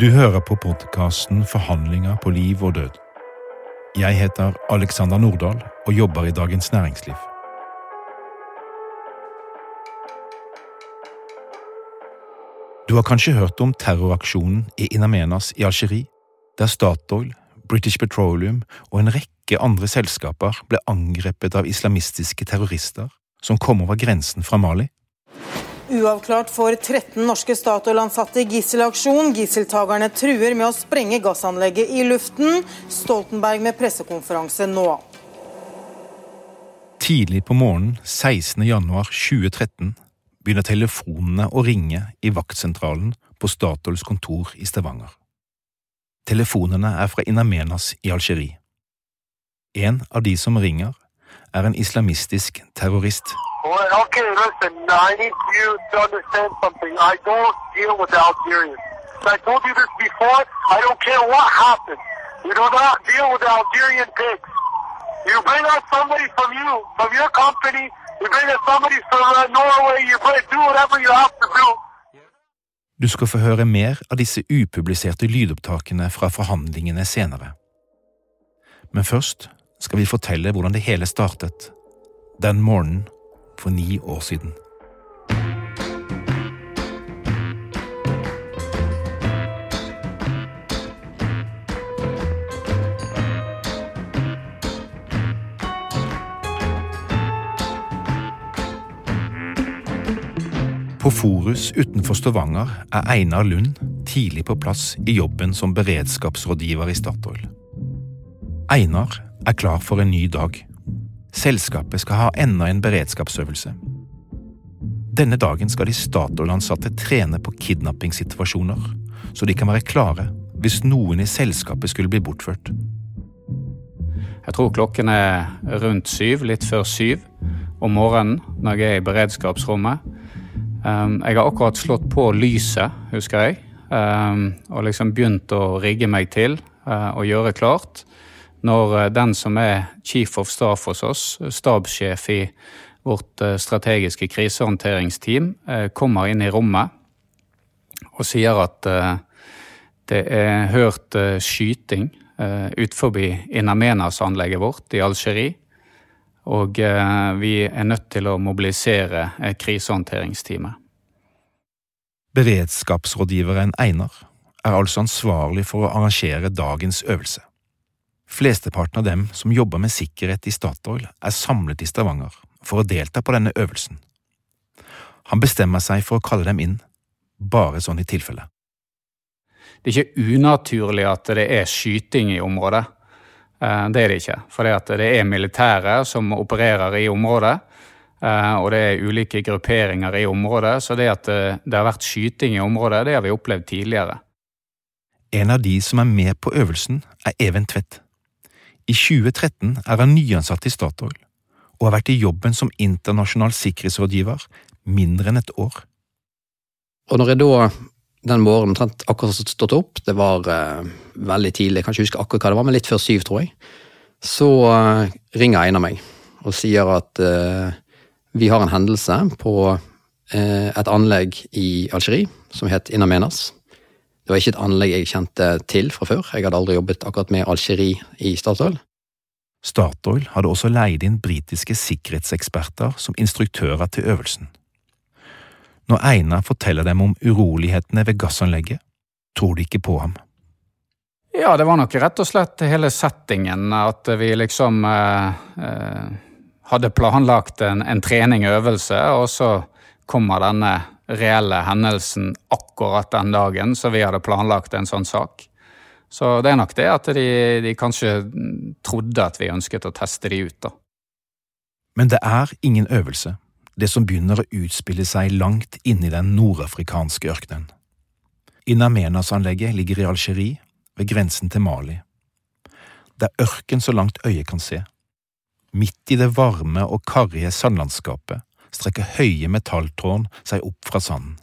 Du hører på podkasten Forhandlinger på liv og død. Jeg heter Alexander Nordahl og jobber i Dagens Næringsliv. Du har kanskje hørt om terroraksjonen i In Amenas i Algerie, der Statoil, British Petroleum og en rekke andre selskaper ble angrepet av islamistiske terrorister som kom over grensen fra Mali? Uavklart for 13 norske Statoil-ansatte i gisselaksjon. Gisseltakerne truer med å sprenge gassanlegget i luften. Stoltenberg med pressekonferanse nå. Tidlig på morgenen 16. januar 2013 begynner telefonene å ringe i vaktsentralen på Statoils kontor i Stavanger. Telefonene er fra Inamenas i Algerie. En av de som ringer, er en islamistisk terrorist. Well, okay, listen, I need you to understand something. I don't deal with Algerians. I told you this before. I don't care what happens. You do not deal with Algerian pigs. You bring out somebody from you, from your company. You bring out somebody from uh, Norway. You bring, do whatever you have to do. Du skal få høre mer av disse upubliserte lydopptakene fra forhandlingene senere. Men først skal vi fortelle hvordan det hele startet den morgenen for ni år siden. På Forus utenfor Stavanger er Einar Lund tidlig på plass i jobben som beredskapsrådgiver i Statoil. Einar er klar for en ny dag. Selskapet skal ha enda en beredskapsøvelse. Denne dagen skal de Statoil-ansatte trene på kidnappingssituasjoner, så de kan være klare hvis noen i selskapet skulle bli bortført. Jeg tror klokken er rundt syv, litt før syv om morgenen når jeg er i beredskapsrommet. Um, jeg har akkurat slått på lyset, husker jeg, um, og liksom begynt å rigge meg til uh, og gjøre klart. Når uh, den som er chief of staff hos oss, stabssjef i vårt uh, strategiske krisehåndteringsteam, kommer inn i rommet og sier at det er hørt skyting ut forbi Inamenas-anlegget vårt i Algerie. Og vi er nødt til å mobilisere krisehåndteringsteamet. Beredskapsrådgiveren Einar er altså ansvarlig for å arrangere dagens øvelse. Flesteparten av dem som jobber med sikkerhet i Statoil, er samlet i Stavanger for å delta på denne øvelsen. Han bestemmer seg for å kalle dem inn, bare sånn i tilfelle. Det er ikke unaturlig at det er skyting i området. Det er det ikke. For det er militære som opererer i området. Og det er ulike grupperinger i området. Så det at det har vært skyting i området, det har vi opplevd tidligere. En av de som er med på øvelsen, er Even Tvedt. I 2013 er han nyansatt i Statoil, og har vært i jobben som internasjonal sikkerhetsrådgiver mindre enn et år. Og når jeg da den morgenen omtrent akkurat stått opp, det var uh, veldig tidlig, jeg kan ikke huske akkurat hva det var, men litt før syv, tror jeg, så uh, ringer Einar meg og sier at uh, vi har en hendelse på et anlegg i Algerie som het Inamenas. Det var ikke et anlegg jeg kjente til fra før, jeg hadde aldri jobbet akkurat med Algerie i Statoil. Statoil hadde også leid inn britiske sikkerhetseksperter som instruktører til øvelsen. Når Einar forteller dem om urolighetene ved gassanlegget, tror de ikke på ham. Ja, det var nok rett og slett hele settingen. At vi liksom eh, eh, hadde planlagt en, en trening-øvelse, og så kommer denne reelle hendelsen akkurat den dagen så vi hadde planlagt en sånn sak. Så det er nok det at de, de kanskje trodde at vi ønsket å teste de ut, da. Men det er ingen øvelse. det som begynner å utspille seg langt inne i den nordafrikanske ørkenen. Inamenas-anlegget ligger i Algerie, ved grensen til Mali. Det er ørken så langt øyet kan se. Midt i det varme og karrige sandlandskapet strekker høye metalltårn seg opp fra sanden.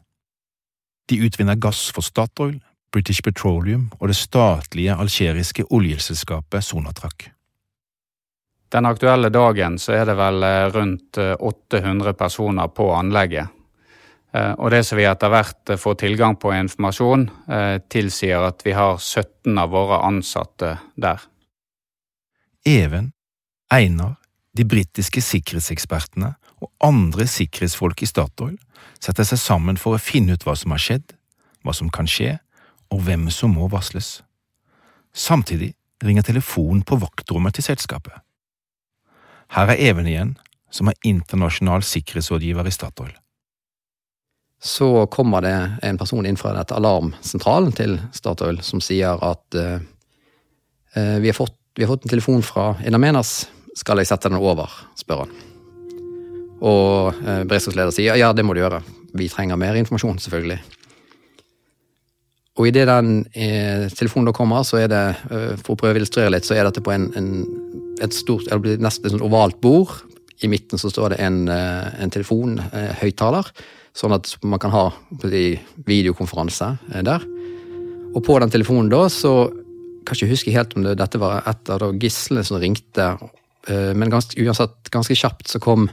De utvinner gass for Statoil, British Petroleum og det statlige algeriske oljeselskapet Sonatrak. Den aktuelle dagen så er det vel eh, rundt 800 eh, personer på anlegget. Eh, og det som vi etter hvert får tilgang på informasjon, tilsier at vi har 17 av våre ansatte der. Even, Einar, de britiske sikkerhetsekspertene og andre sikkerhetsfolk i Statoil setter seg sammen for å finne ut hva som har skjedd, hva som kan skje, og hvem som må varsles. Samtidig ringer telefonen på vaktrommet til selskapet. Her er Even igjen, som er internasjonal sikkerhetsrådgiver i Statoil. Så kommer det en person inn fra dette alarmsentralen til Statoil som sier at uh, vi, har fått, vi, har fått, en telefon fra Inamenas, skal jeg sette den over? spør han. Og uh, beredskapsleder sier ja, det må du gjøre. Vi trenger mer informasjon, selvfølgelig. Og idet den eh, telefonen da kommer, så er det, uh, for å prøve å illustrere litt, så er dette på en, en et stort, eller nesten et ovalt bord. I midten så står det en, en telefon, telefonhøyttaler, sånn at man kan ha videokonferanse eh, der. Og på den telefonen da, så kan ikke huske helt om det, dette var et av gislene som ringte, eh, men ganske, uansett ganske kjapt så kom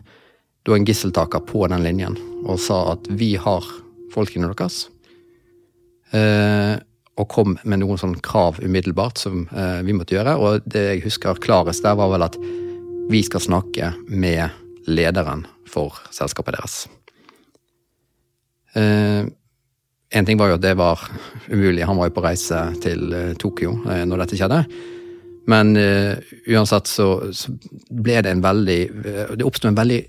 da en gisseltaker på den linjen og sa at vi har folkene deres og kom med noen sånn krav umiddelbart som eh, vi måtte gjøre. Og det jeg husker klarest der, var vel at vi skal snakke med lederen for selskapet deres. Eh, en ting var jo at det var umulig, han var jo på reise til eh, Tokyo eh, når dette skjedde. Men eh, uansett så, så, ble det en veldig eh, Det oppsto en veldig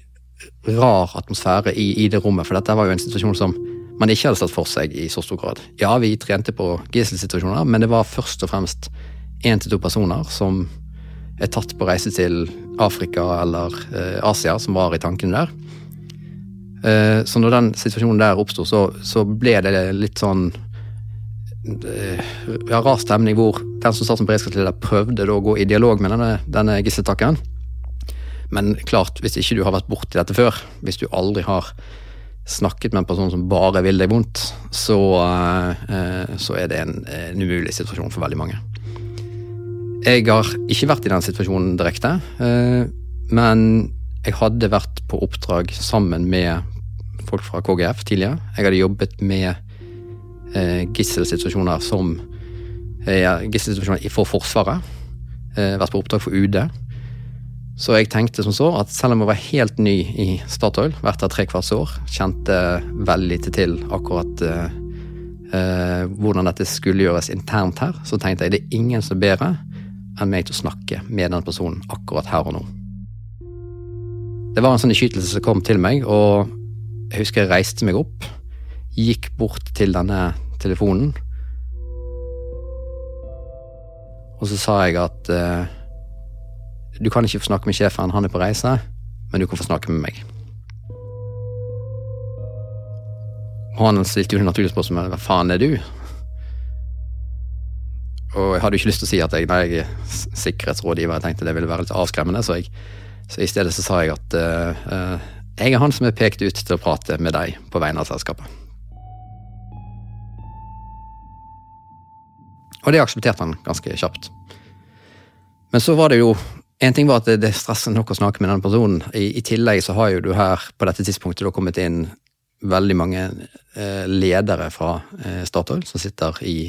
rar atmosfære i, i det rommet, for dette var jo en situasjon som man ikke hadde satt for seg i så stor grad. Ja, vi trente på gisselsituasjoner, men det var først og fremst én til to personer som er tatt på reise til Afrika eller eh, Asia, som var i tankene der. Eh, så når den situasjonen der oppsto, så, så, ble det litt sånn eh, ja, rar stemning hvor den som satt som beredskapsleder, prøvde å gå i dialog med denne, denne gisseltakken. Men klart, hvis ikke du har vært borti dette før, hvis du aldri har snakket med en person som bare vil deg vondt, så, eh, så er det en, en, umulig situasjon for veldig mange. Jeg har ikke vært i den situasjonen direkte, eh, men jeg hadde vært på oppdrag sammen med folk fra KGF tidligere. Jeg hadde jobbet med eh, gisselsituasjoner som gisselsituasjoner for Forsvaret. Vært på oppdrag for UD. Så jeg tenkte som så at selv om jeg var helt ny i Statoil, vært der tre kvarts år, kjente veldig lite til akkurat uh, uh, hvordan dette skulle gjøres internt her, så tenkte jeg det er ingen som er bedre enn meg til å snakke med den personen akkurat her og nå. Det var en sånn innskytelse som kom til meg, og jeg husker jeg reiste meg opp, gikk bort til denne telefonen, og så sa jeg at uh, du kan ikke få snakke med sjefen, han er på reise, men du kan få snakke med meg. Han stilte jo naturlig spørsmål hva faen er du? Og jeg hadde jo ikke lyst til å si at jeg, nei, jeg er sikkerhetsrådgiver, jeg tenkte det ville være litt avskremmende, så, jeg, så i stedet så sa jeg at uh, jeg er han som er pekt ut til å prate med deg på vegne av selskapet. Og det aksepterte han ganske kjapt. Men så var det jo en ting var at det, det stresser nok å snakke med den personen. I, I, tillegg så har jo du her på dette tidspunktet da kommet inn veldig mange eh, ledere fra eh, Statoil som sitter i,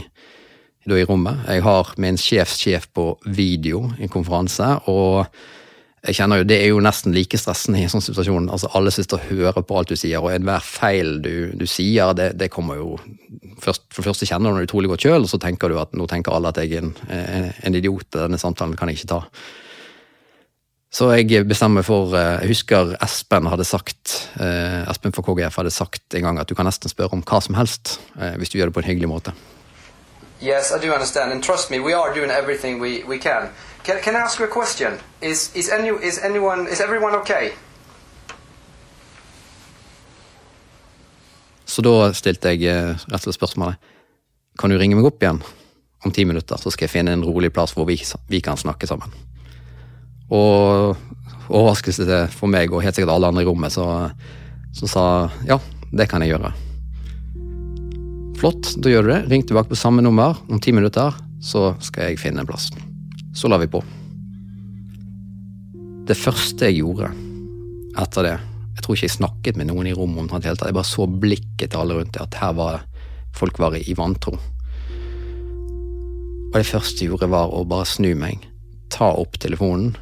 da, i rommet. Jeg har min sjefssjef på video i en konferanse, og jeg kjenner jo, Det er jo nesten like stressende i en sånn situasjon. altså Alle sitter og hører på alt du sier, og enhver feil du, du sier, det, det, kommer jo først, For det første kjenner du det utrolig godt sjøl, og så tenker du at nå tenker alle at jeg er en, en, en idiot. Denne samtalen kan jeg ikke ta. Så jeg bestemmer for eh, Jeg husker Espen hadde sagt eh, Espen for KGF hadde sagt en gang at du kan nesten spørre om hva som helst eh, hvis du gjør det på en hyggelig måte. Yes, I do understand, and trust me, we are doing everything we, we can. can. Can I ask you a question? Is is any is anyone is everyone okay? Så da stilte jeg rett og slett spørsmålet Kan du ringe meg opp igjen om ti minutter, så skal jeg finne en rolig plass hvor vi, vi kan snakke sammen. Og overraskelse for meg og helt sikkert alle andre i rommet, så, så sa ja, det kan jeg gjøre. Flott, da gjør du det. Ring tilbake på samme nummer om ti minutter, så skal jeg finne en plass. Så la vi på. Det første jeg gjorde etter det Jeg tror ikke jeg snakket med noen i rommet om det hele tatt. Jeg bare så blikket til alle rundt det, at her var folk var i vantro. Og det første jeg gjorde, var å bare snu meg, ta opp telefonen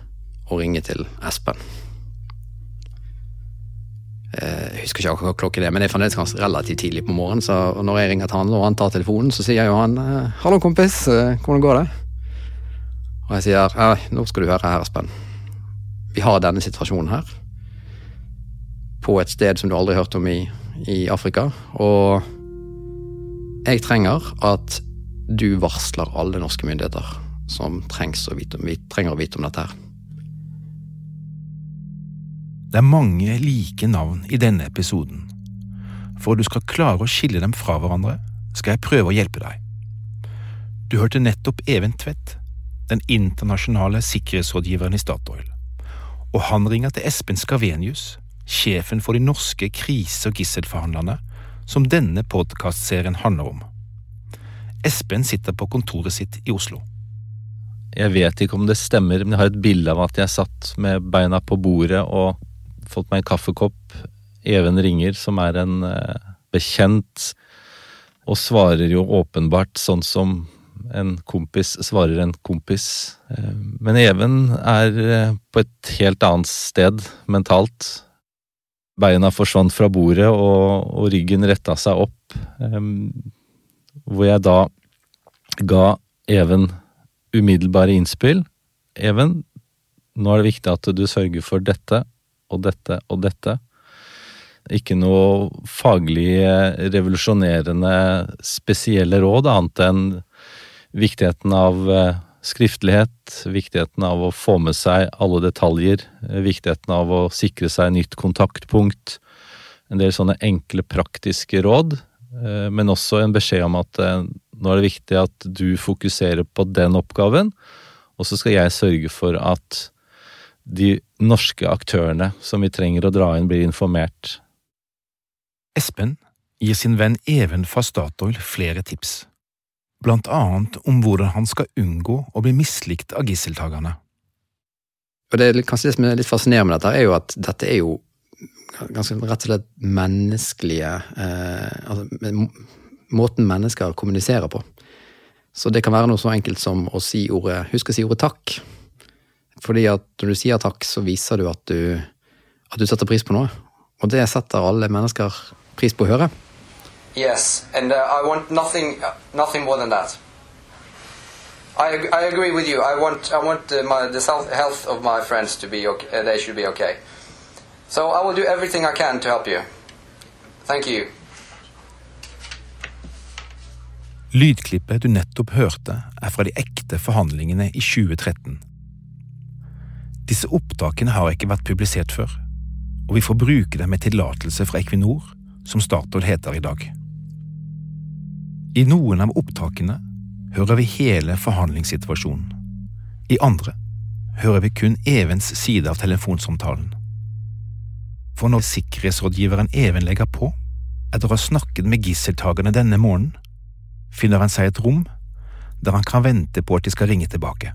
og ringe til Espen. Eh, jeg husker ikke akkurat klokken er, men det er fremdeles ganske relativt tidlig på morgenen. Så når jeg ringer til han og han tar telefonen, så sier jo han eh, 'hallo, kompis, eh, hvordan går det?' Og jeg sier 'nå skal du høre her, Espen. Vi har denne situasjonen her. På et sted som du aldri har hørt om i, i Afrika. Og jeg trenger at du varsler alle norske myndigheter som trengs å vite, vi trenger å vite om dette her. Det er mange like navn i denne episoden. For at du skal klare å skille dem fra hverandre, skal jeg prøve å hjelpe deg. Du hørte nettopp Even Tvedt, den internasjonale sikkerhetsrådgiveren i Statoil, og han ringer til Espen Skavenius, sjefen for de norske krise- og gisselforhandlerne, som denne podkastserien handler om. Espen sitter på kontoret sitt i Oslo. Jeg vet ikke om det stemmer, men jeg har et bilde av at jeg satt med beina på bordet og fått meg en kaffekopp. Even ringer, som er en eh, bekjent, og svarer jo åpenbart sånn som en kompis svarer en kompis. Eh, men Even er eh, på et helt annet sted mentalt. Beina forsvant fra bordet, og, og ryggen retta seg opp. Hvor jeg da ga Even umiddelbare innspill. Even, nå er det viktig at du sørger for dette og dette og dette. Ikke noe faglig revolusjonerende spesielle råd, annet enn viktigheten av eh, skriftlighet, viktigheten av å få med seg alle detaljer, viktigheten av å sikre seg nytt kontaktpunkt. En del sånne enkle, praktiske råd, eh, men også en beskjed om at eh, nå er det viktig at du fokuserer på den oppgaven, og så skal jeg sørge for at de norske aktørene som vi trenger å dra inn, blir informert. Espen gir sin venn Even fra Statoil flere tips, blant annet om hvordan han skal unngå å bli mislikt av gisseltakerne. Og det, kanskje det som er litt fascinerende med dette, er jo at dette er jo ganske rett og slett menneskelige eh, altså, måten mennesker kommuniserer på. Så det kan være noe så enkelt som å si ordet Husk å si ordet takk. Fordi at når du sier takk, så viser du at du, at du setter pris på noe. Og det setter alle mennesker pris på å høre. Yes, and uh, I want nothing, nothing more than that. I, I agree with you. I want, I want uh, my, the health of my friends to be okay. Uh, they should be okay. So I will do everything I can to help you. Thank you. Lydklippet du nettopp hørte, er fra de ekte forhandlingene i 2013. Disse opptakene har ikke vært publisert før, og vi får bruke dem med tillatelse fra Equinor, som Statoil heter i dag. I noen av opptakene hører vi hele forhandlingssituasjonen. I andre hører vi kun Evens side av telefonsamtalen. For når sikkerhetsrådgiveren Even legger på, etter å ha snakket med gisseltakerne denne morgenen, finner han seg et rom der han kan vente på at de skal ringe tilbake.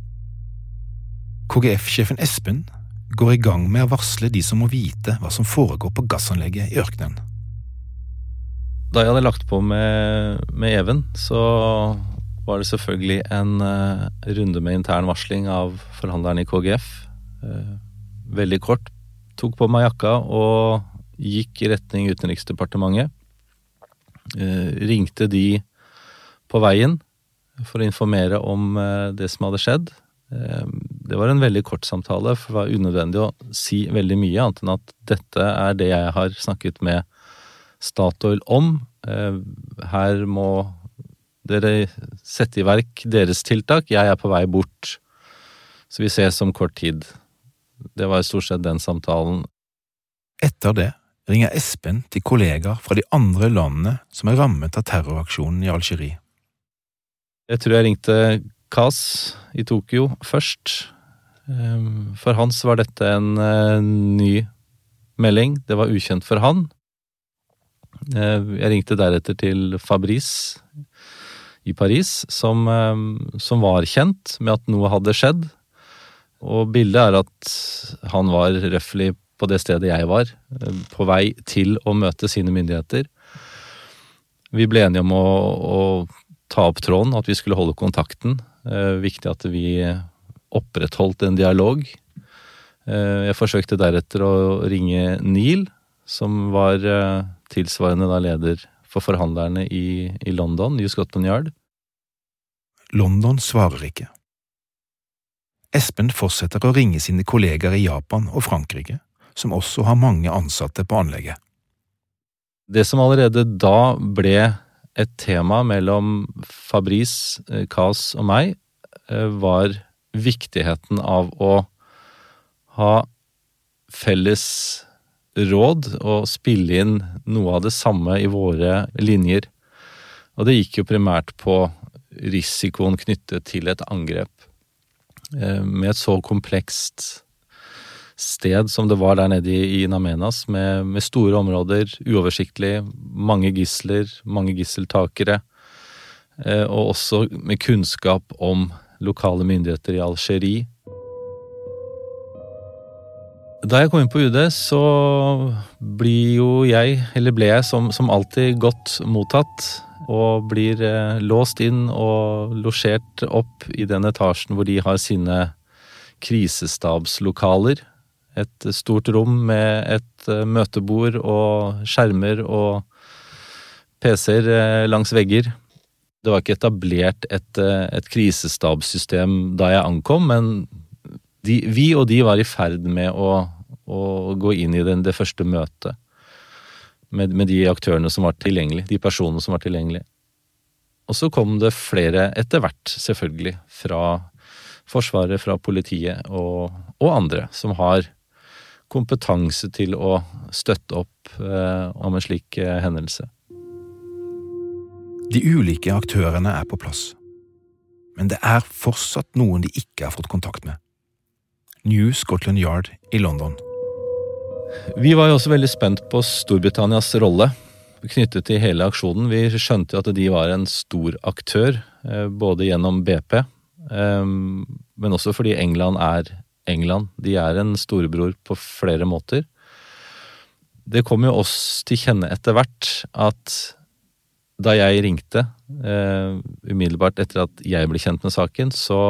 KGF-sjefen Espen går i gang med å varsle de som må vite hva som foregår på gassanlegget i ørkenen. Da jeg hadde lagt på med, med Even, så var det selvfølgelig en uh, runde med intern varsling av forhandleren i KGF. Uh, veldig kort. Tok på meg jakka og gikk i retning Utenriksdepartementet. Uh, ringte de på veien for å informere om det som hadde skjedd. Eh, det var en veldig kort samtale, for det var unødvendig å si veldig mye, annet enn at dette er det jeg har snakket med Statoil om. Eh, her må dere sette i verk deres tiltak, jeg er på vei bort. Så vi ses om kort tid. Det var stort sett den samtalen. Etter det ringer Espen til kollegaer fra de andre landene som er rammet av terroraksjonen i Algerie. Jeg tror jeg ringte Kas i Tokyo først. Ehm, for Hans var dette en eh, ny melding. Det var ukjent for han. Eh, jeg ringte deretter til Fabrice i Paris, som, eh, som var kjent med at noe hadde skjedd. Og bildet er at han var røftlig på det stedet jeg var, på vei til å møte sine myndigheter. Vi ble enige om å, å ta opp tråden, at vi skulle holde kontakten. Eh, viktig at vi opprettholdt en dialog. Eh, jeg forsøkte deretter å ringe Neil, som var eh, tilsvarende da leder for forhandlerne i, i London, New Scotland Yard. London svarer ikke. Espen fortsetter å ringe sine kollegaer i Japan og Frankrike, som også har mange ansatte på anlegget. Det som allerede da ble et tema mellom Fabrice, Kas og meg, var viktigheten av å ha felles råd og spille inn noe av det samme i våre linjer. Og det gikk jo primært på risikoen knyttet til et angrep. Eh, med et så komplekst sted som det var der nede i Namenas, med, med store områder, uoversiktlig, mange gisler, mange gisseltakere, eh, og også med kunnskap om lokale myndigheter i Algerie. Da jeg kom inn på UD, så blir jo jeg, eller ble jeg som, som alltid, godt mottatt. Og blir eh, låst inn og losjert opp i den etasjen hvor de har sine krisestabslokaler. Et stort rom med et eh, møtebord og skjermer og PC-er eh, langs vegger. Det var ikke etablert et, eh, et krisestabssystem da jeg ankom, men de, vi og de var i ferd med å, å gå inn i den, det første møtet. Med, med, de aktørene som var tilgjengelige, de personene som var tilgjengelige. Og så kom det flere etter hvert, selvfølgelig, fra Forsvaret, fra politiet og, og andre, som har kompetanse til å støtte opp eh, om en slik eh, hendelse. De ulike aktørene er på plass, men det er fortsatt noen de ikke har fått kontakt med. New Scotland Yard i London. Vi var jo også veldig spent på Storbritannias rolle knyttet til hele aksjonen. Vi skjønte jo at de var en stor aktør, eh, både gjennom BP, men også fordi England er England. De er en storebror på flere måter. Det kom jo oss til kjenne etter hvert at da jeg ringte, eh, umiddelbart etter at jeg ble kjent med saken, så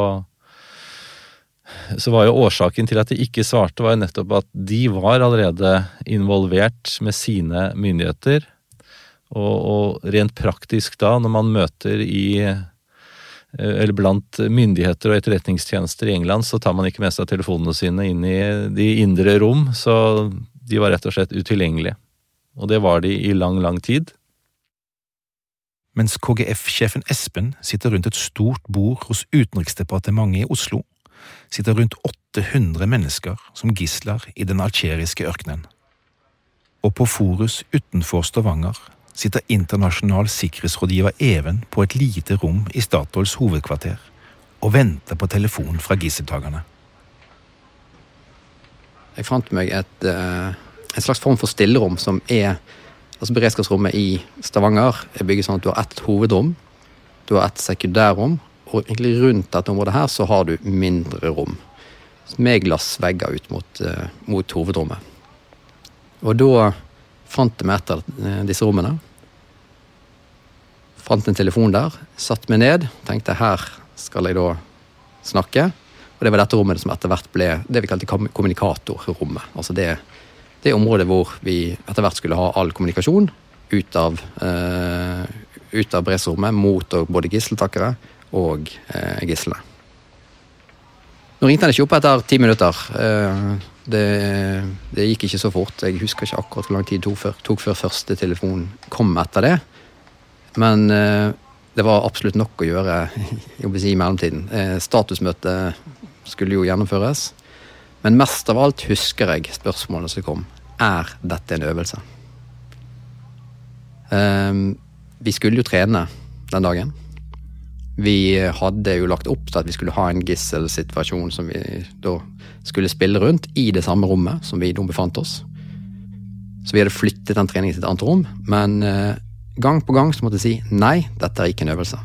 så var jo årsaken til at de ikke svarte, var jo nettopp at de var allerede involvert med sine myndigheter. Og, og rent praktisk da, når man møter i eller blant myndigheter og etterretningstjenester i England, så tar man ikke med seg telefonene sine inn i de indre rom, så de var rett og slett utilgjengelige. Og det var de i lang, lang tid. Mens KGF-sjefen Espen sitter rundt et stort bord hos Utenriksdepartementet i Oslo, sitter rundt 800 mennesker som gisler i den algeriske ørkenen. Og på Forus utenfor Stavanger sitter internasjonal sikkerhetsrådgiver Even på et lite rom i Statoils hovedkvarter og venter på telefon fra gisseltakerne. Jeg fant meg et, eh, et slags form for stillerom som er Altså Beredskapsrommet i Stavanger er bygget sånn at du har ett hovedrom, du har ett sekundærrom, og egentlig rundt dette området her så har du mindre rom. Med glassvegger ut mot, uh, mot hovedrommet. Og da fant jeg meg et av eh, disse rommene. Fant en telefon der, satt meg ned, tenkte her skal jeg da snakke. Og det var dette rommet som etter hvert ble det vi kalte kommunikatorrommet. Altså det det området hvor vi etter hvert skulle ha all kommunikasjon ut av, uh, ut av Bresrommet mot både gisseltakere og uh, gislene. Nå ringte han ikke opp etter ti minutter. Uh, det, det, gikk ikke så fort. Jeg husker ikke akkurat hvor lang tid det tok før, tok før første telefon kom etter det. Men det var absolutt nok å gjøre i mellomtiden. Statusmøtet skulle jo gjennomføres. Men mest av alt husker jeg spørsmålene som kom er dette en øvelse? Um, vi skulle jo trene den dagen. Vi hadde jo lagt opp til at vi skulle ha en gisselsituasjon som vi da skulle spille rundt i det samme rommet som vi da befant oss. Så vi hadde flyttet den treningen til et annet rom, men eh, gang på gang så måtte jeg si nei, dette er ikke en øvelse.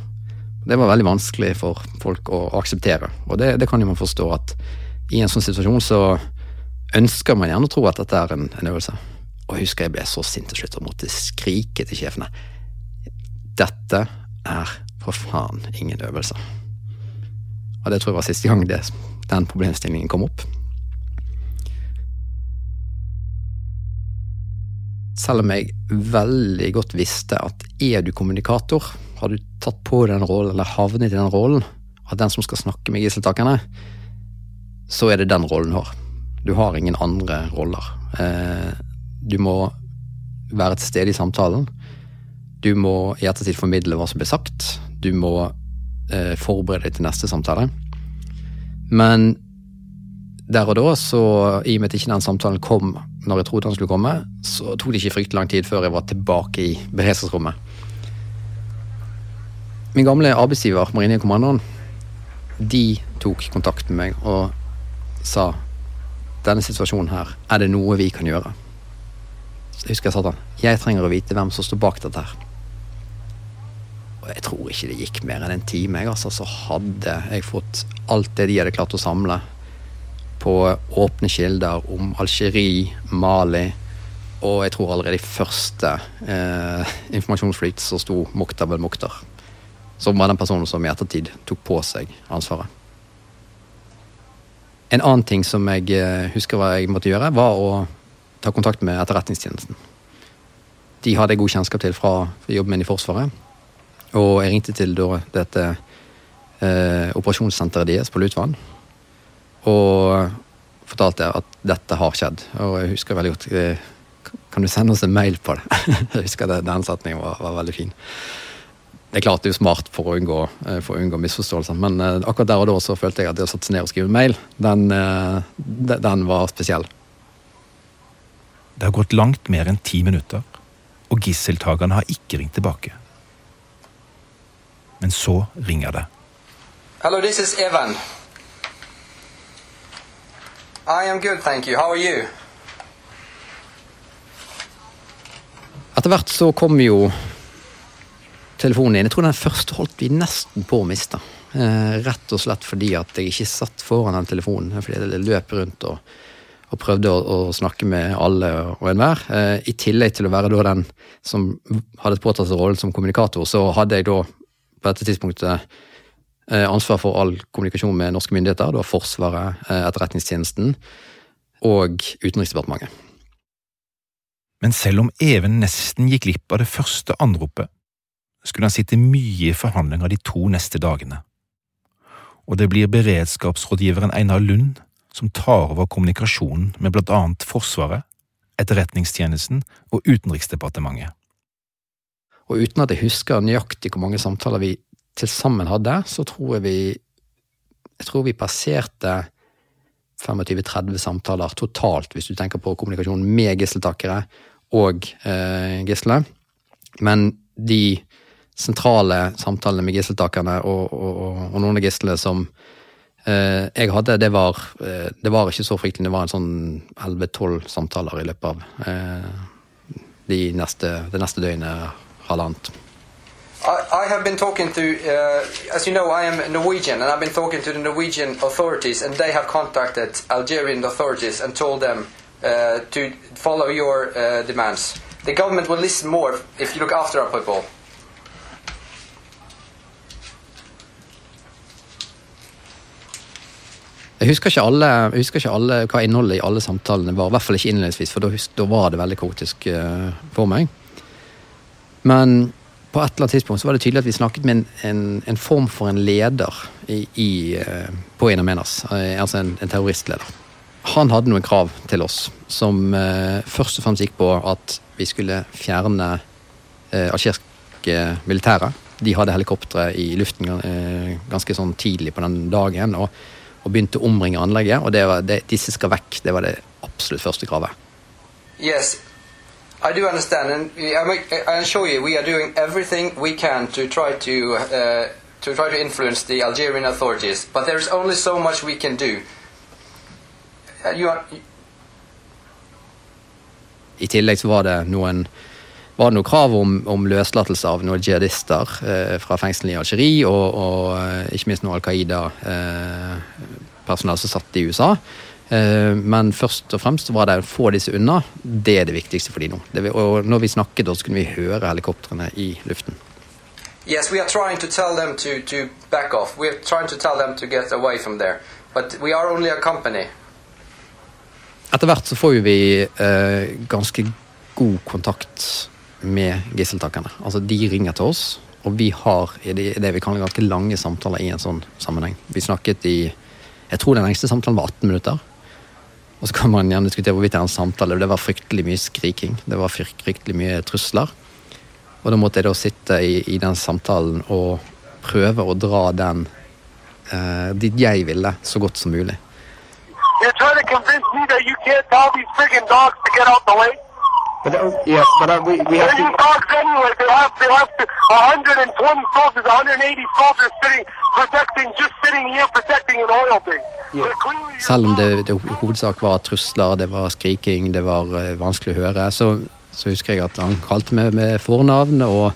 Det var veldig vanskelig for folk å akseptere, og det, det kan jo man forstå at i en sånn situasjon så ønsker man gjerne å tro at dette er en, en øvelse. Og jeg husker jeg ble så sint til slutt og måtte skrike til sjefene. Dette er for faen ingen øvelse. Og det tror jeg var siste gang det, den problemstillingen kom opp. Selv om jeg veldig godt visste at er du kommunikator, har du tatt på den rollen eller havnet i den rollen, at den som skal snakke med gisseltakerne, så er det den rollen du har. Du har ingen andre roller. Eh, du må være til stede i samtalen. Du må i ettertid formidle hva som ble sagt. Du må eh, forberede deg til neste samtale. Men der og da, så i og med at ikke den samtalen kom når jeg trodde han skulle komme, så tok det ikke fryktelig lang tid før jeg var tilbake i beredskapsrommet. Min gamle arbeidsgiver, Marinekommandoen, de tok kontakt med meg og sa denne situasjonen her, er det noe vi kan gjøre? Så jeg husker jeg sa til han, jeg trenger å vite hvem som står bak dette her. Og jeg tror ikke det gikk mer enn en time, jeg, altså, så hadde jeg fått alt det de hadde klart å samle på åpne kilder om Algerie, Mali og jeg tror allerede i første eh, informasjonsflyt så sto vel Mokta Som var den personen som i ettertid tok på seg ansvaret. En annen ting som jeg eh, husker hva jeg måtte gjøre, var å ta kontakt med Etterretningstjenesten. De hadde jeg god kjennskap til fra jobben min i Forsvaret. Og jeg ringte til dette eh, operasjonssenteret deres på Lutvann. Og fortalte jeg at dette har skjedd. Og jeg husker veldig godt eh, Kan du sende oss en mail på det? jeg husker det, Den setningen var, var, veldig fin. Det er klart det er jo smart for å unngå, eh, for å unngå misforståelser, men eh, akkurat der og da så følte jeg at det å satse ned og skrive mail, den, den var spesiell. Det har gått langt mer enn ti minutter, og gisseltakerne har ikke ringt tilbake. Men så ringer det. Hello, this is Evan. I am good, thank you. How are you? Etter hvert så kom jo telefonen inn. Jeg tror den første holdt vi nesten på å miste. Eh, rett og slett fordi at jeg ikke satt foran den telefonen. Fordi jeg løp rundt og, og prøvde å, å, snakke med alle og enhver. Eh, I tillegg til å være da den som hadde påtatt seg rollen som kommunikator, så hadde jeg da på dette tidspunktet ansvar for all kommunikasjon med norske myndigheter. Var Forsvaret, eh, Etterretningstjenesten og Utenriksdepartementet. Men selv om Even nesten gikk glipp av det første anropet, skulle han sitte mye i forhandlinger de to neste dagene. Og det blir beredskapsrådgiveren Einar Lund som tar over kommunikasjonen med blant annet Forsvaret, Etterretningstjenesten og Utenriksdepartementet. Og uten at jeg husker nøyaktig hvor mange samtaler vi til sammen hadde, så tror jeg vi Jeg tror vi passerte 25-30 samtaler totalt, hvis du tenker på kommunikasjon med gisseltakere og eh, gisselet. Men de sentrale samtalene med gisseltakerne og, og, og, noen av gislene som eh, jeg hadde, det var, eh, det var ikke så fryktelig. Det var en sånn 11-12 samtaler i løpet av eh, de neste, det neste døgnet, halvannet. I, have been talking to, uh, as you know, I am Norwegian, and I've been talking to the Norwegian authorities, and they have contacted Algerian authorities and told them uh, to follow your uh, demands. The government will listen more if you look after our people. Jeg husker, ikke alle, jeg husker ikke alle, hva innholdet i alle samtalene var, i hvert fall ikke innledningsvis, for da, da var det veldig kaotisk uh, for meg. Men på et eller annet tidspunkt så var det tydelig at vi snakket med en, en, en form for en leder i, i, eh, på Ina Menas, eh, altså en, en, terroristleder. Han hadde noen krav til oss som eh, først og fremst gikk på at vi skulle fjerne eh, algeriske militære. De hadde helikoptre i luften eh, ganske sånn tidlig på den dagen og, og begynte å omringe anlegget. Og det var det, disse skal vekk. Det var det absolutt første kravet. Yes, I do understand, and I, make, you, we are doing everything we can to try to uh, to try to influence the Algerian authorities. But there is only so much we can do. Uh, you are, I tillegg så var det noen var det noe krav om, om løslatelse av noen jihadister eh, fra fengslene i Algerie, og, og eh, ikke minst noe Al Qaida-personell eh, som satt i USA. Eh, men først og fremst var det å få disse unna. Det er det viktigste for de nå. Det, og når vi snakket, så kunne vi høre helikoptrene i luften. Yes, we are trying to tell them to, to back off. We are trying to tell them to get away from there. But we are only a company. Etter hvert så får vi eh, ganske god kontakt med gisseltakerne. Altså, de ringer til oss, og vi har det, det vi kaller ganske lange samtaler i en sånn sammenheng. Vi snakket i Jeg tror den lengste samtalen var 18 minutter. Og så kan man gjerne diskutere hvorvidt det er en samtale. Det var fryktelig mye skriking. Det var fryktelig mye trusler. Og da måtte jeg da sitte i, i den samtalen og prøve å dra den uh, dit jeg ville, så godt som mulig. You're trying to convince me that you can't tell these friggin' dogs to get out the way? But uh, yeah, but uh, we, we have to. dogs anyway. They have, they have to, 120 soldiers, 180 soldiers sitting, protecting, just sitting here protecting an oil thing. They're Selv om det, det hovedsak var trusler, det var skriking, det var eh, vanskelig å høre, så, så husker jeg at han kalte meg med fornavn, og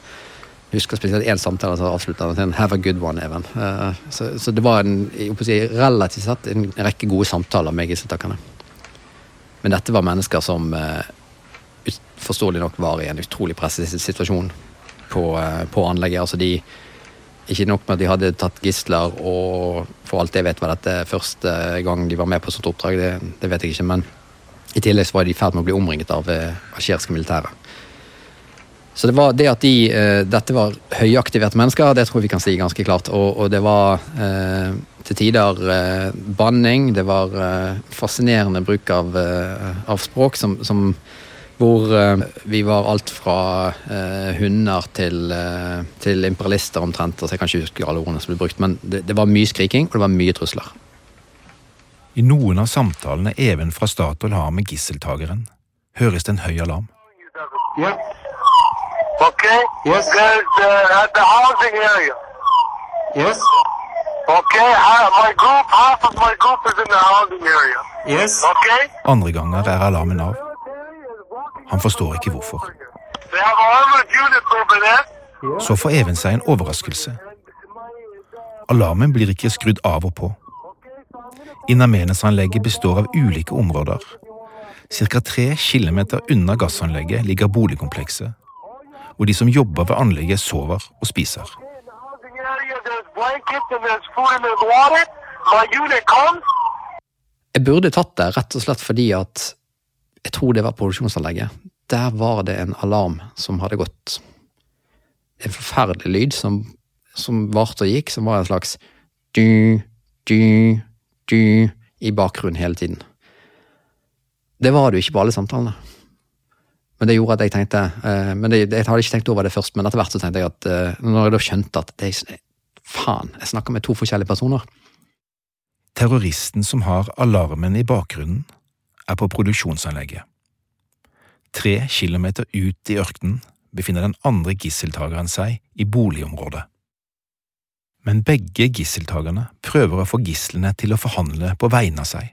husker spesielt én samtale som avslutta med en 'have a good one', Even. Uh, så, så det var en, si, relativt sett en rekke gode samtaler med gisseltakerne. Men dette var mennesker som eh, forståelig nok var i en utrolig presset situasjon på, eh, på anlegget. Altså de ikke nok med at de hadde tatt gisler, og for alt jeg vet var dette første gang de var med på sånt oppdrag, det, det vet jeg ikke, men i tillegg så var de i ferd med å bli omringet av asjerske algeriske militære. Så det var det at de, eh, dette var høyaktiverte mennesker, det tror jeg vi kan si ganske klart. Og, og det var eh, til tider eh, banning, det var eh, fascinerende bruk av, eh, av språk som, som hvor eh, vi var alt fra eh, hunder til, eh, til imperialister omtrent. Altså jeg kan ikke huske alle ordene som ble brukt, men det, det var mye skriking, og det var mye trusler. I noen av samtalene Even fra Statoil har med gisseltageren, høres det en høy alarm. Yeah. Okay? Yes. There's uh, at the housing area. Yes. Okay? My group, half of my group is in the housing area. Yes. Okay? Andre ganger er alarmen av. Han forstår ikke hvorfor. Så får Even seg en overraskelse. Alarmen blir ikke skrudd av og på. In Amenes-anlegget består av ulike områder. Cirka tre kilometer unna gassanlegget ligger boligkomplekset, hvor de som jobber ved anlegget sover og spiser. Jeg burde tatt det rett og slett fordi at jeg tror det var produksjonsanlegget. Der var det en alarm som hadde gått. En forferdelig lyd som, som varte og gikk, som var en slags du, du, du i bakgrunnen hele tiden. Det var det jo ikke på alle samtalene. Men det gjorde at jeg tenkte eh, Men jeg hadde ikke tenkt over det først, men etter hvert så tenkte jeg at eh, når jeg da skjønte at det, faen, jeg snakker med to forskjellige personer. Terroristen som har alarmen i bakgrunnen, er på produksjonsanlegget. Tre kilometer ut i ørkenen befinner den andre gisseltakeren seg i boligområdet. Men begge gisseltagerne prøver å få gislene til å forhandle på vegne av seg,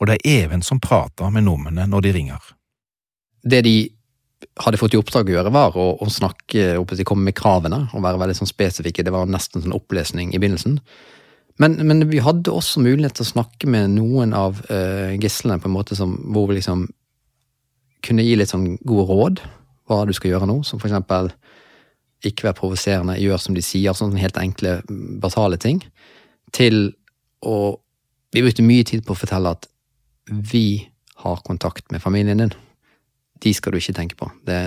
og det er Even som prater med nordmennene når de ringer. det de hadde fått i oppdrag å gjøre, var å, å snakke, å komme med kravene og være veldig sånn spesifikke. Det var nesten sånn opplesning i begynnelsen. Men, men vi hadde også mulighet til å snakke med noen av uh, gislene på en måte som, hvor vi liksom kunne gi litt sånn gode råd hva du skal gjøre nå, som for eksempel ikke være provoserende, gjør som de sier, sånne helt enkle, basale ting, til å Vi brukte mye tid på å fortelle at vi har kontakt med familien din de skal du ikke tenke på. Det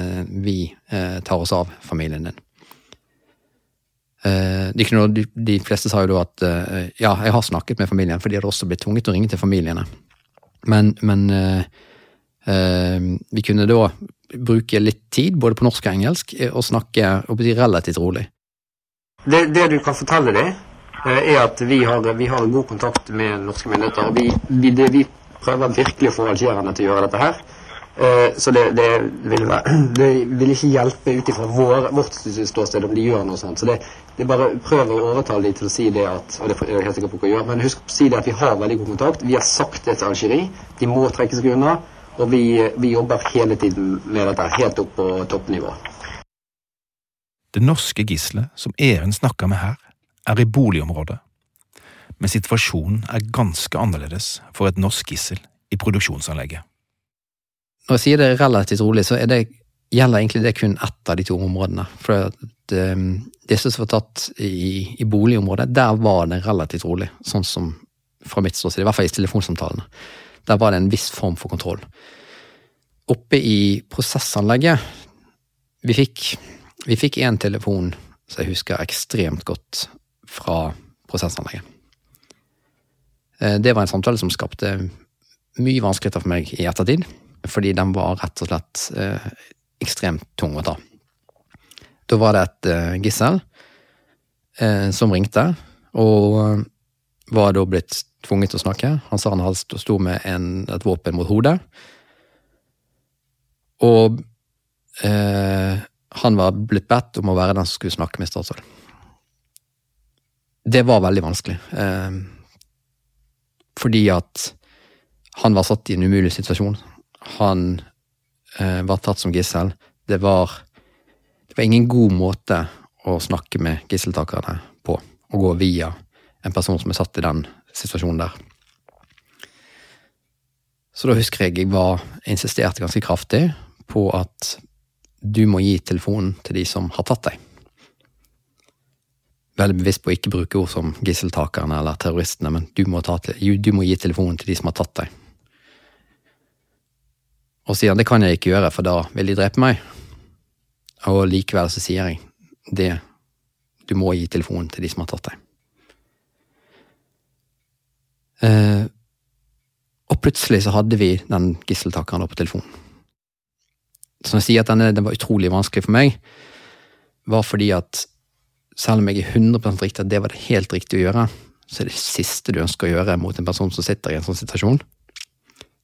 vi eh, tar oss av familien din. Eh, det er ikke noe, de, de fleste sa jo da at eh, ja, jeg har snakket med familien, for de hadde også blitt tvunget til å ringe til familiene. Men, men eh, eh, vi kunne da bruke litt tid, både på norsk og engelsk, eh, og snakke og bli relativt rolig. Det, det du kan fortelle dem, eh, er at vi har, vi har god kontakt med norske myndigheter. Vi, vi, det, vi prøver virkelig å få algerierne til å gjøre dette her. Eh, så det, det, vil være, det, vil ikke hjelpe ut ifra vår, vårt ståsted om de gjør noe sånt. Så det, det er bare prøv å overtale de til å si det at og det er jeg helt sikker på hva gjør, Men husk å si det at vi har veldig god kontakt. Vi har sagt det til Algerie. De må trekke seg unna. Og vi, vi jobber hele tiden med dette, helt opp på toppnivå. Det norske gisselet som Even snakker med her, er i boligområdet. Men situasjonen er ganske annerledes for et norsk gissel i produksjonsanlegget. Når jeg sier det relativt rolig, så det, gjelder egentlig det kun ett av de to områdene. For at, um, disse som var tatt i, i, boligområdet, der var det relativt rolig. Sånn som fra mitt ståsted, i hvert fall i telefonsamtalene. Der var det en viss form for kontroll. Oppe i prosessanlegget Vi fikk vi fikk én telefon som jeg husker ekstremt godt fra prosessanlegget. Eh, det var en samtale som skapte mye vanskeligheter for meg i ettertid fordi den var rett og slett eh, ekstremt tung å ta. Da var det et eh, gissel eh, som ringte, og eh, var da blitt tvunget til å snakke. Han sa han hadde sto med en, et våpen mot hodet. Og eh, han var blitt bedt om å være den som skulle snakke med Statoil. Det var veldig vanskelig. Eh, fordi at han var satt i en umulig situasjon han eh, var tatt som gissel. Det var, det var ingen god måte å snakke med gisseltakerne på. Å gå via en person som er satt i den situasjonen der. Så da husker jeg jeg var insisterte ganske kraftig på at du må gi telefonen til de som har tatt deg. Veldig bevisst på å ikke bruke ord som gisseltakerne eller terroristene, men du må, ta, du må gi telefonen til de som har tatt deg. Og sier han det kan jeg ikke gjøre, for da vil de drepe meg. Og likevel så sier jeg det, du må gi telefonen til de som har tatt deg. Eh, og plutselig så hadde vi den gisseltakeren på telefonen. Som jeg sier at denne, den var utrolig vanskelig for meg, var fordi at selv om jeg er 100 riktig at det var det helt riktige å gjøre, så er det siste du ønsker å gjøre mot en person som sitter i en sånn situasjon,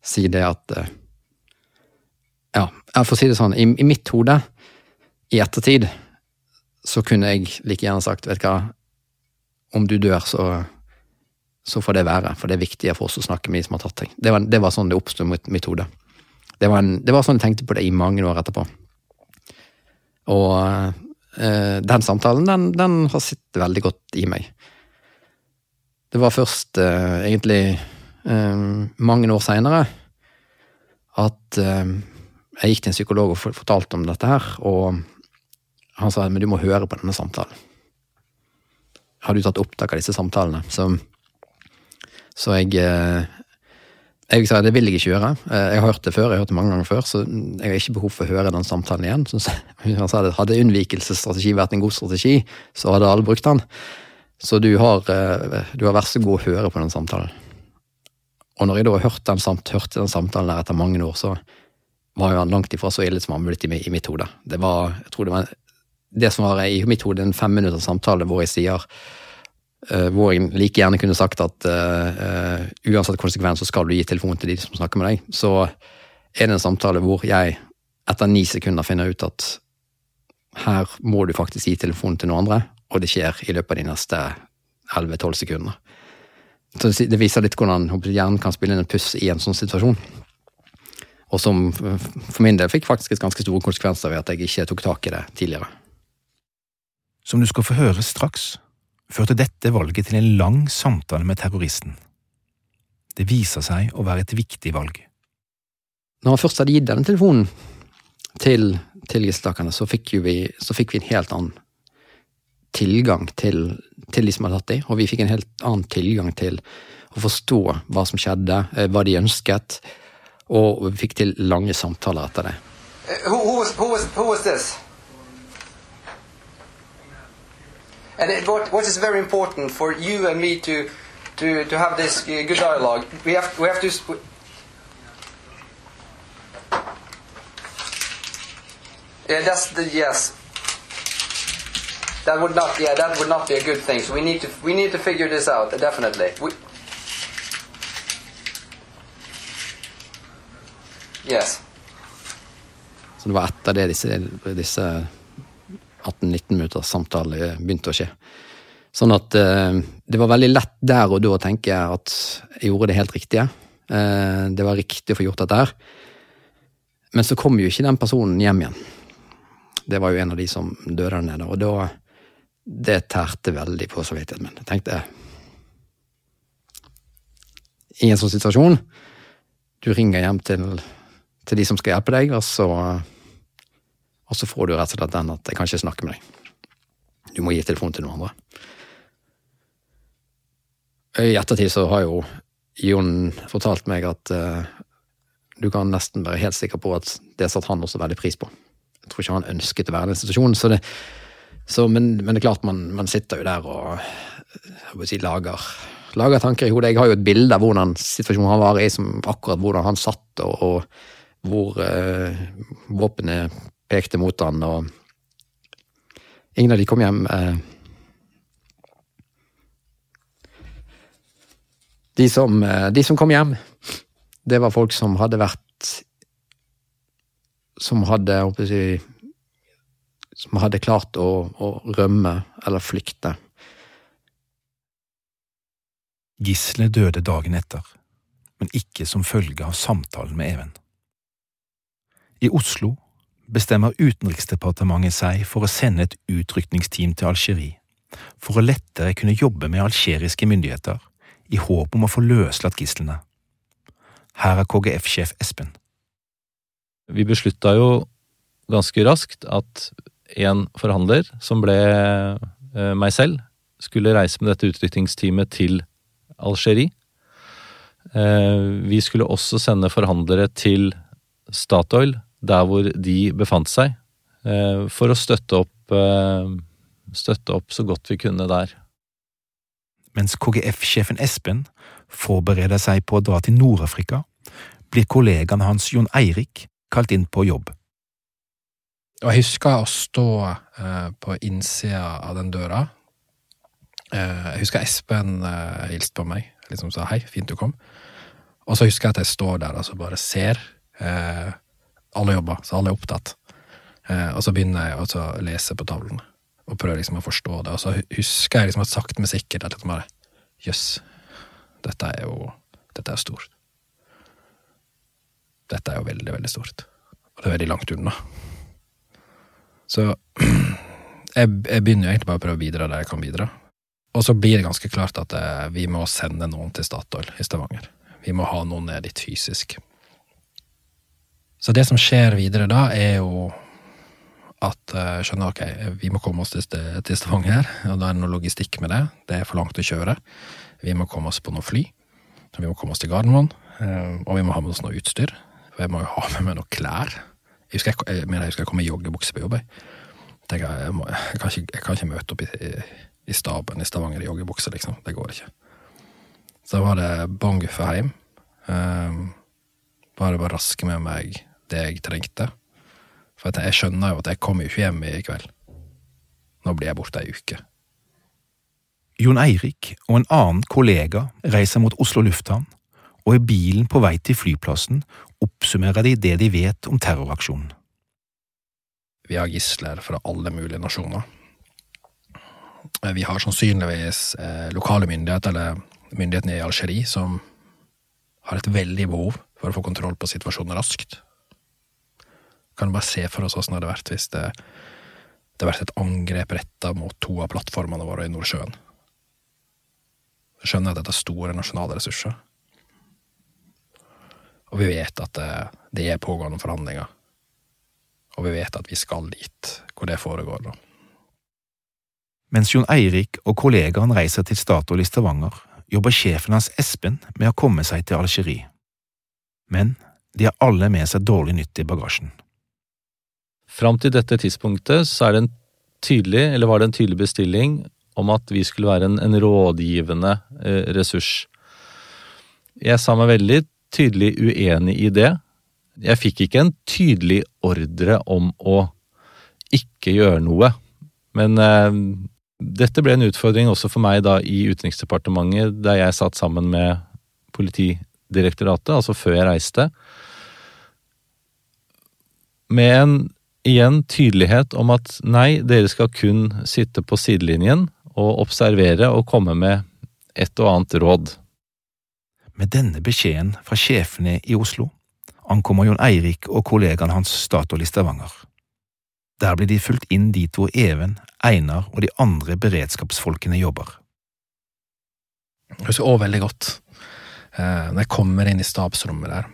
si det at eh, ja, for å si det sånn, i, i mitt hode, i ettertid, så kunne jeg like gjerne sagt, vet du hva, om du dør, så, så får det være, for det er viktigere for oss å snakke med de som har tatt deg. Det det var sånn det oppsto i mitt, mitt hode. Det var, en, det var, sånn jeg tenkte på det i mange år etterpå. Og øh, den samtalen, den, den, har sittet veldig godt i meg. Det var først øh, egentlig øh, mange år seinere at jeg gikk til en psykolog og fortalte om dette her, og han sa men du må høre på denne samtalen. Har du tatt opptak av disse samtalene? Så, så jeg eh, jeg sa det vil jeg ikke gjøre. Eh, jeg har hørt det før, jeg har hørt det mange ganger før, så jeg har ikke behov for å høre den samtalen igjen. Så han sa det, Hadde unnvikelsesstrategi vært en god strategi, så hadde alle brukt den. Så du har, eh, du har vært så god å høre på den samtalen. Og når jeg da har hørt den, hørte den samtalen der etter mange år, så var jo han langt ifra så ille som han blitt i, i, mitt hode. Det var, jeg tror det var det som var i mitt hode en femminutters samtale hvor jeg sier uh, Hvor jeg like gjerne kunne sagt at uh, uh, uansett konsekvens så skal du gi telefonen til de som snakker med deg. Så er det en samtale hvor jeg etter ni sekunder finner ut at her må du faktisk gi telefonen til noen andre, og det skjer i løpet av de neste 11-12 sekundene. Så det viser litt hvordan hjernen kan spille inn en puss i en sånn situasjon og som for min del fikk faktisk ganske store konsekvenser ved at jeg ikke tok tak i det tidligere. Som du skal få høre straks, førte dette valget til en lang samtale med terroristen. Det viser seg å være et viktig valg. Når han først hadde gitt denne telefonen til, til gisseltakerne, så, så, fikk vi en helt annen tilgang til, til de som hadde tatt dem, og vi fikk en helt annen tilgang til å forstå hva som skjedde, eh, hva de ønsket, og vi fikk til lange samtaler etter det. Uh, who, who, was, who, was, who was for you and me to, to, to have this uh, good dialogue, we have, we have to. Yeah, that's the yes. That would not, yeah, that would not be a good thing. So we need to, we need to figure this out definitely. We, Yes. Så det var etter det disse, disse 18-19 minutters samtaler begynte å skje. Sånn at eh, det var veldig lett der og da å tenke at jeg gjorde det helt riktige. Eh, det var riktig å få gjort dette her. Men så kom jo ikke den personen hjem igjen. Det var jo en av de som døde der nede, og da Det tærte veldig på samvittigheten min. Jeg tenkte I en sånn situasjon Du ringer hjem til, til de som skal hjelpe deg, og så og så får du rett og slett den at jeg kan ikke snakke med deg. Du må gi telefonen til noen andre. I ettertid så har jo Jon fortalt meg at uh, du kan nesten være helt sikker på at det satte han også veldig pris på. Jeg tror ikke han ønsket å være i den situasjonen, så det, så, men, men, det er klart man, man sitter jo der og si, lager, lager, tanker i hodet. Jeg har jo et bilde av hvordan situasjonen han var i, som akkurat hvordan han satt, og, og hvor eh, våpenet pekte mot han, og ingen av de kom hjem. Eh, de som, eh, de som kom hjem, det var folk som hadde vært Som hadde, jeg, som hadde klart å, å rømme eller flykte. Gisle døde dagen etter, men ikke som følge av samtalen med Even. I Oslo bestemmer Utenriksdepartementet seg for å sende et utrykningsteam til Algerie, for å lettere kunne jobbe med algeriske myndigheter, i håp om å få løslatt gislene. Her er KGF-sjef Espen. Vi beslutta jo ganske raskt at en forhandler, som ble eh, meg selv, skulle reise med dette utrykningsteamet til Algerie. Eh, vi skulle også sende forhandlere til Statoil, der hvor de befant seg, eh, for å støtte opp, eh, støtte opp så godt vi kunne der. Mens KGF-sjefen Espen forbereder seg på å dra til Nord-Afrika, blir kollegaen hans Jon Eirik kalt inn på jobb. Og jeg husker å stå eh, på innsida av den døra. Eh, jeg husker Espen eh, hilste på meg, liksom sa hei, fint du kom. Og så husker jeg at jeg står der og altså bare ser. Eh, alle jobber, så alle er opptatt. Eh, og så begynner jeg å lese på tavlene, og prøver liksom å forstå det. Og så husker jeg liksom at sakte, men sikkert at liksom bare Jøss, dette er jo Dette er stort. Dette er jo veldig, veldig stort. Og det er veldig langt unna. Så jeg, jeg begynner jo egentlig bare å prøve å bidra der jeg kan bidra. Og så blir det ganske klart at eh, vi må sende noen til Statoil i Stavanger. Vi må ha noen ned dit fysisk. Så det som skjer videre da, er jo at uh, skjønner ok, vi må komme oss til, til Stavanger, og da er det noe logistikk med det. Det er for langt å kjøre. Vi må komme oss på noe fly. Vi må komme oss til Gardermoen. Uh, og vi må ha med oss noe utstyr. For jeg må jo ha med meg noe klær. Jeg husker jeg, jeg, jeg, jeg kom i joggebukse på jobb. Jeg, jeg, må, jeg, kan ikke, jeg kan ikke møte opp i, i, i staben i Stavanger i joggebukse, liksom. Det går ikke. Så var det bånn guffe hjem. Um, bare bare raske med meg det jeg trengte. For jeg skjønner jo at jeg kommer ikke hjem i kveld. Nå blir jeg borte ei uke. Jon Eirik og en annen kollega reiser mot Oslo lufthavn, og i bilen på vei til flyplassen oppsummerer de det de vet om terroraksjonen. Vi har gisler fra alle mulige nasjoner. Vi har sannsynligvis eh, lokale myndigheter, eller myndighetene i Algerie, som har et veldig behov for å få kontroll på situasjonen raskt. Kan bare se for oss åssen det hadde vært hvis det, det hadde vært et angrep retta mot to av plattformene våre i Nordsjøen. Jeg skjønner at dette er store nasjonale ressurser. Og vi vet at det, det er pågående forhandlinger. Og vi vet at vi skal dit hvor det foregår, da. Mens Jon Eirik og kollegaen reiser til Statoil i Stavanger, jobber sjefen hans Espen med å komme seg til Algerie. Men de har alle med seg dårlig nytt i bagasjen. Fram til dette tidspunktet så det tydelig, var det en tydelig bestilling om at vi skulle være en, en rådgivende eh, ressurs. Jeg sa meg veldig tydelig uenig i det. Jeg fikk ikke en tydelig ordre om å ikke gjøre noe. Men eh, dette ble en utfordring også for meg da i Utenriksdepartementet, der jeg satt sammen med Politidirektoratet, altså før jeg reiste med en igjen tydelighet om at nei, dere skal kun sitte på sidelinjen og observere og komme med et og annet råd. Med denne beskjeden fra sjefene i Oslo ankommer Jon Eirik og kollegaen hans Statoil i Stavanger. Der blir de fulgt inn dit hvor Even, Einar og de andre beredskapsfolkene jobber. Jeg husker òg veldig godt eh, når jeg kommer inn i stabsrommet der.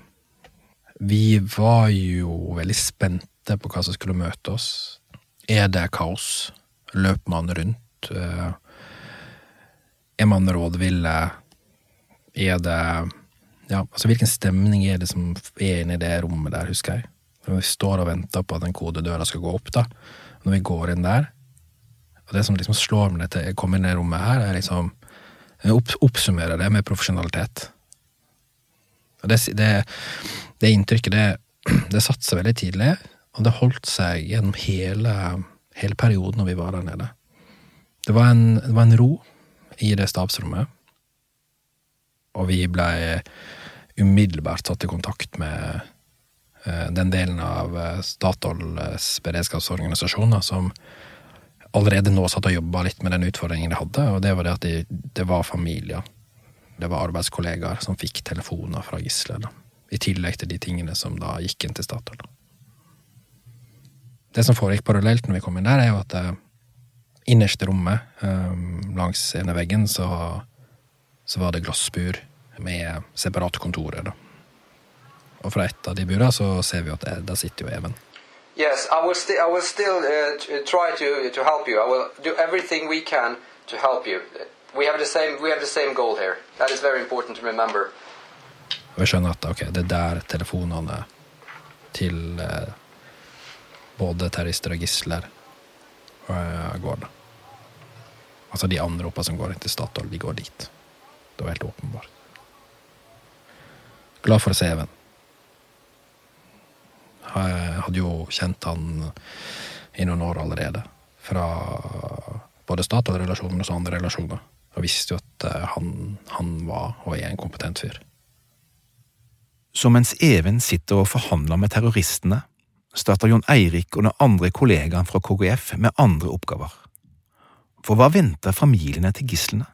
Vi var jo veldig spente på hva som skulle møte oss. Er det kaos? Løper man rundt? Eh, er man rådville? Er det Ja, altså hvilken stemning er det som er inne i det rommet der, husker jeg. Når vi står og venter på at den kodedøra skal gå opp, da. Når vi går inn der. Og det som liksom slår meg til å komme inn i det rommet her, er liksom jeg opp, oppsummerer det med profesjonalitet. Og det, det, det inntrykket, det, det satte veldig tidlig, og det holdt seg gjennom hele, hele perioden når vi var der nede. Det var, en, det var en ro i det stabsrommet, og vi blei umiddelbart satt i kontakt med eh, den delen av eh, Statoils beredskapsorganisasjoner som allerede nå satt og jobba litt med den utfordringen de hadde, og det var det at de, det var familier. Det var arbeidskollegaer som fikk telefoner fra gisler. I tillegg til de tingene som da gikk inn til Statoil. Det som foregikk parallelt når vi kom inn der, er jo at eh, innerste rommet, eh, langs ene veggen, så, så var det glassbur med separate kontorer, da. Og fra et av de burene så ser vi at det, der sitter jo Even. Yes, I will, sti I will still uh, try to, to help you. I will do everything we can to help you. We have the same we have the same goal here. That is very important to remember. Jeg skjønner at ok, det er der telefonene til eh, både terrorister og gisler eh, går, da. Altså de anropa som går inn til Statoil, de går dit. Det var helt åpenbart. Glad for å se Even. Jeg hadde jo kjent han i noen år allerede. Fra både Statoil-relasjoner og så andre relasjoner. Og visste jo at eh, han, han var og er en kompetent fyr. Så mens Even sitter og forhandler med terroristene, starter Jon Eirik og den andre kollegaen fra KGF med andre oppgaver. For hva venter familiene til gislene?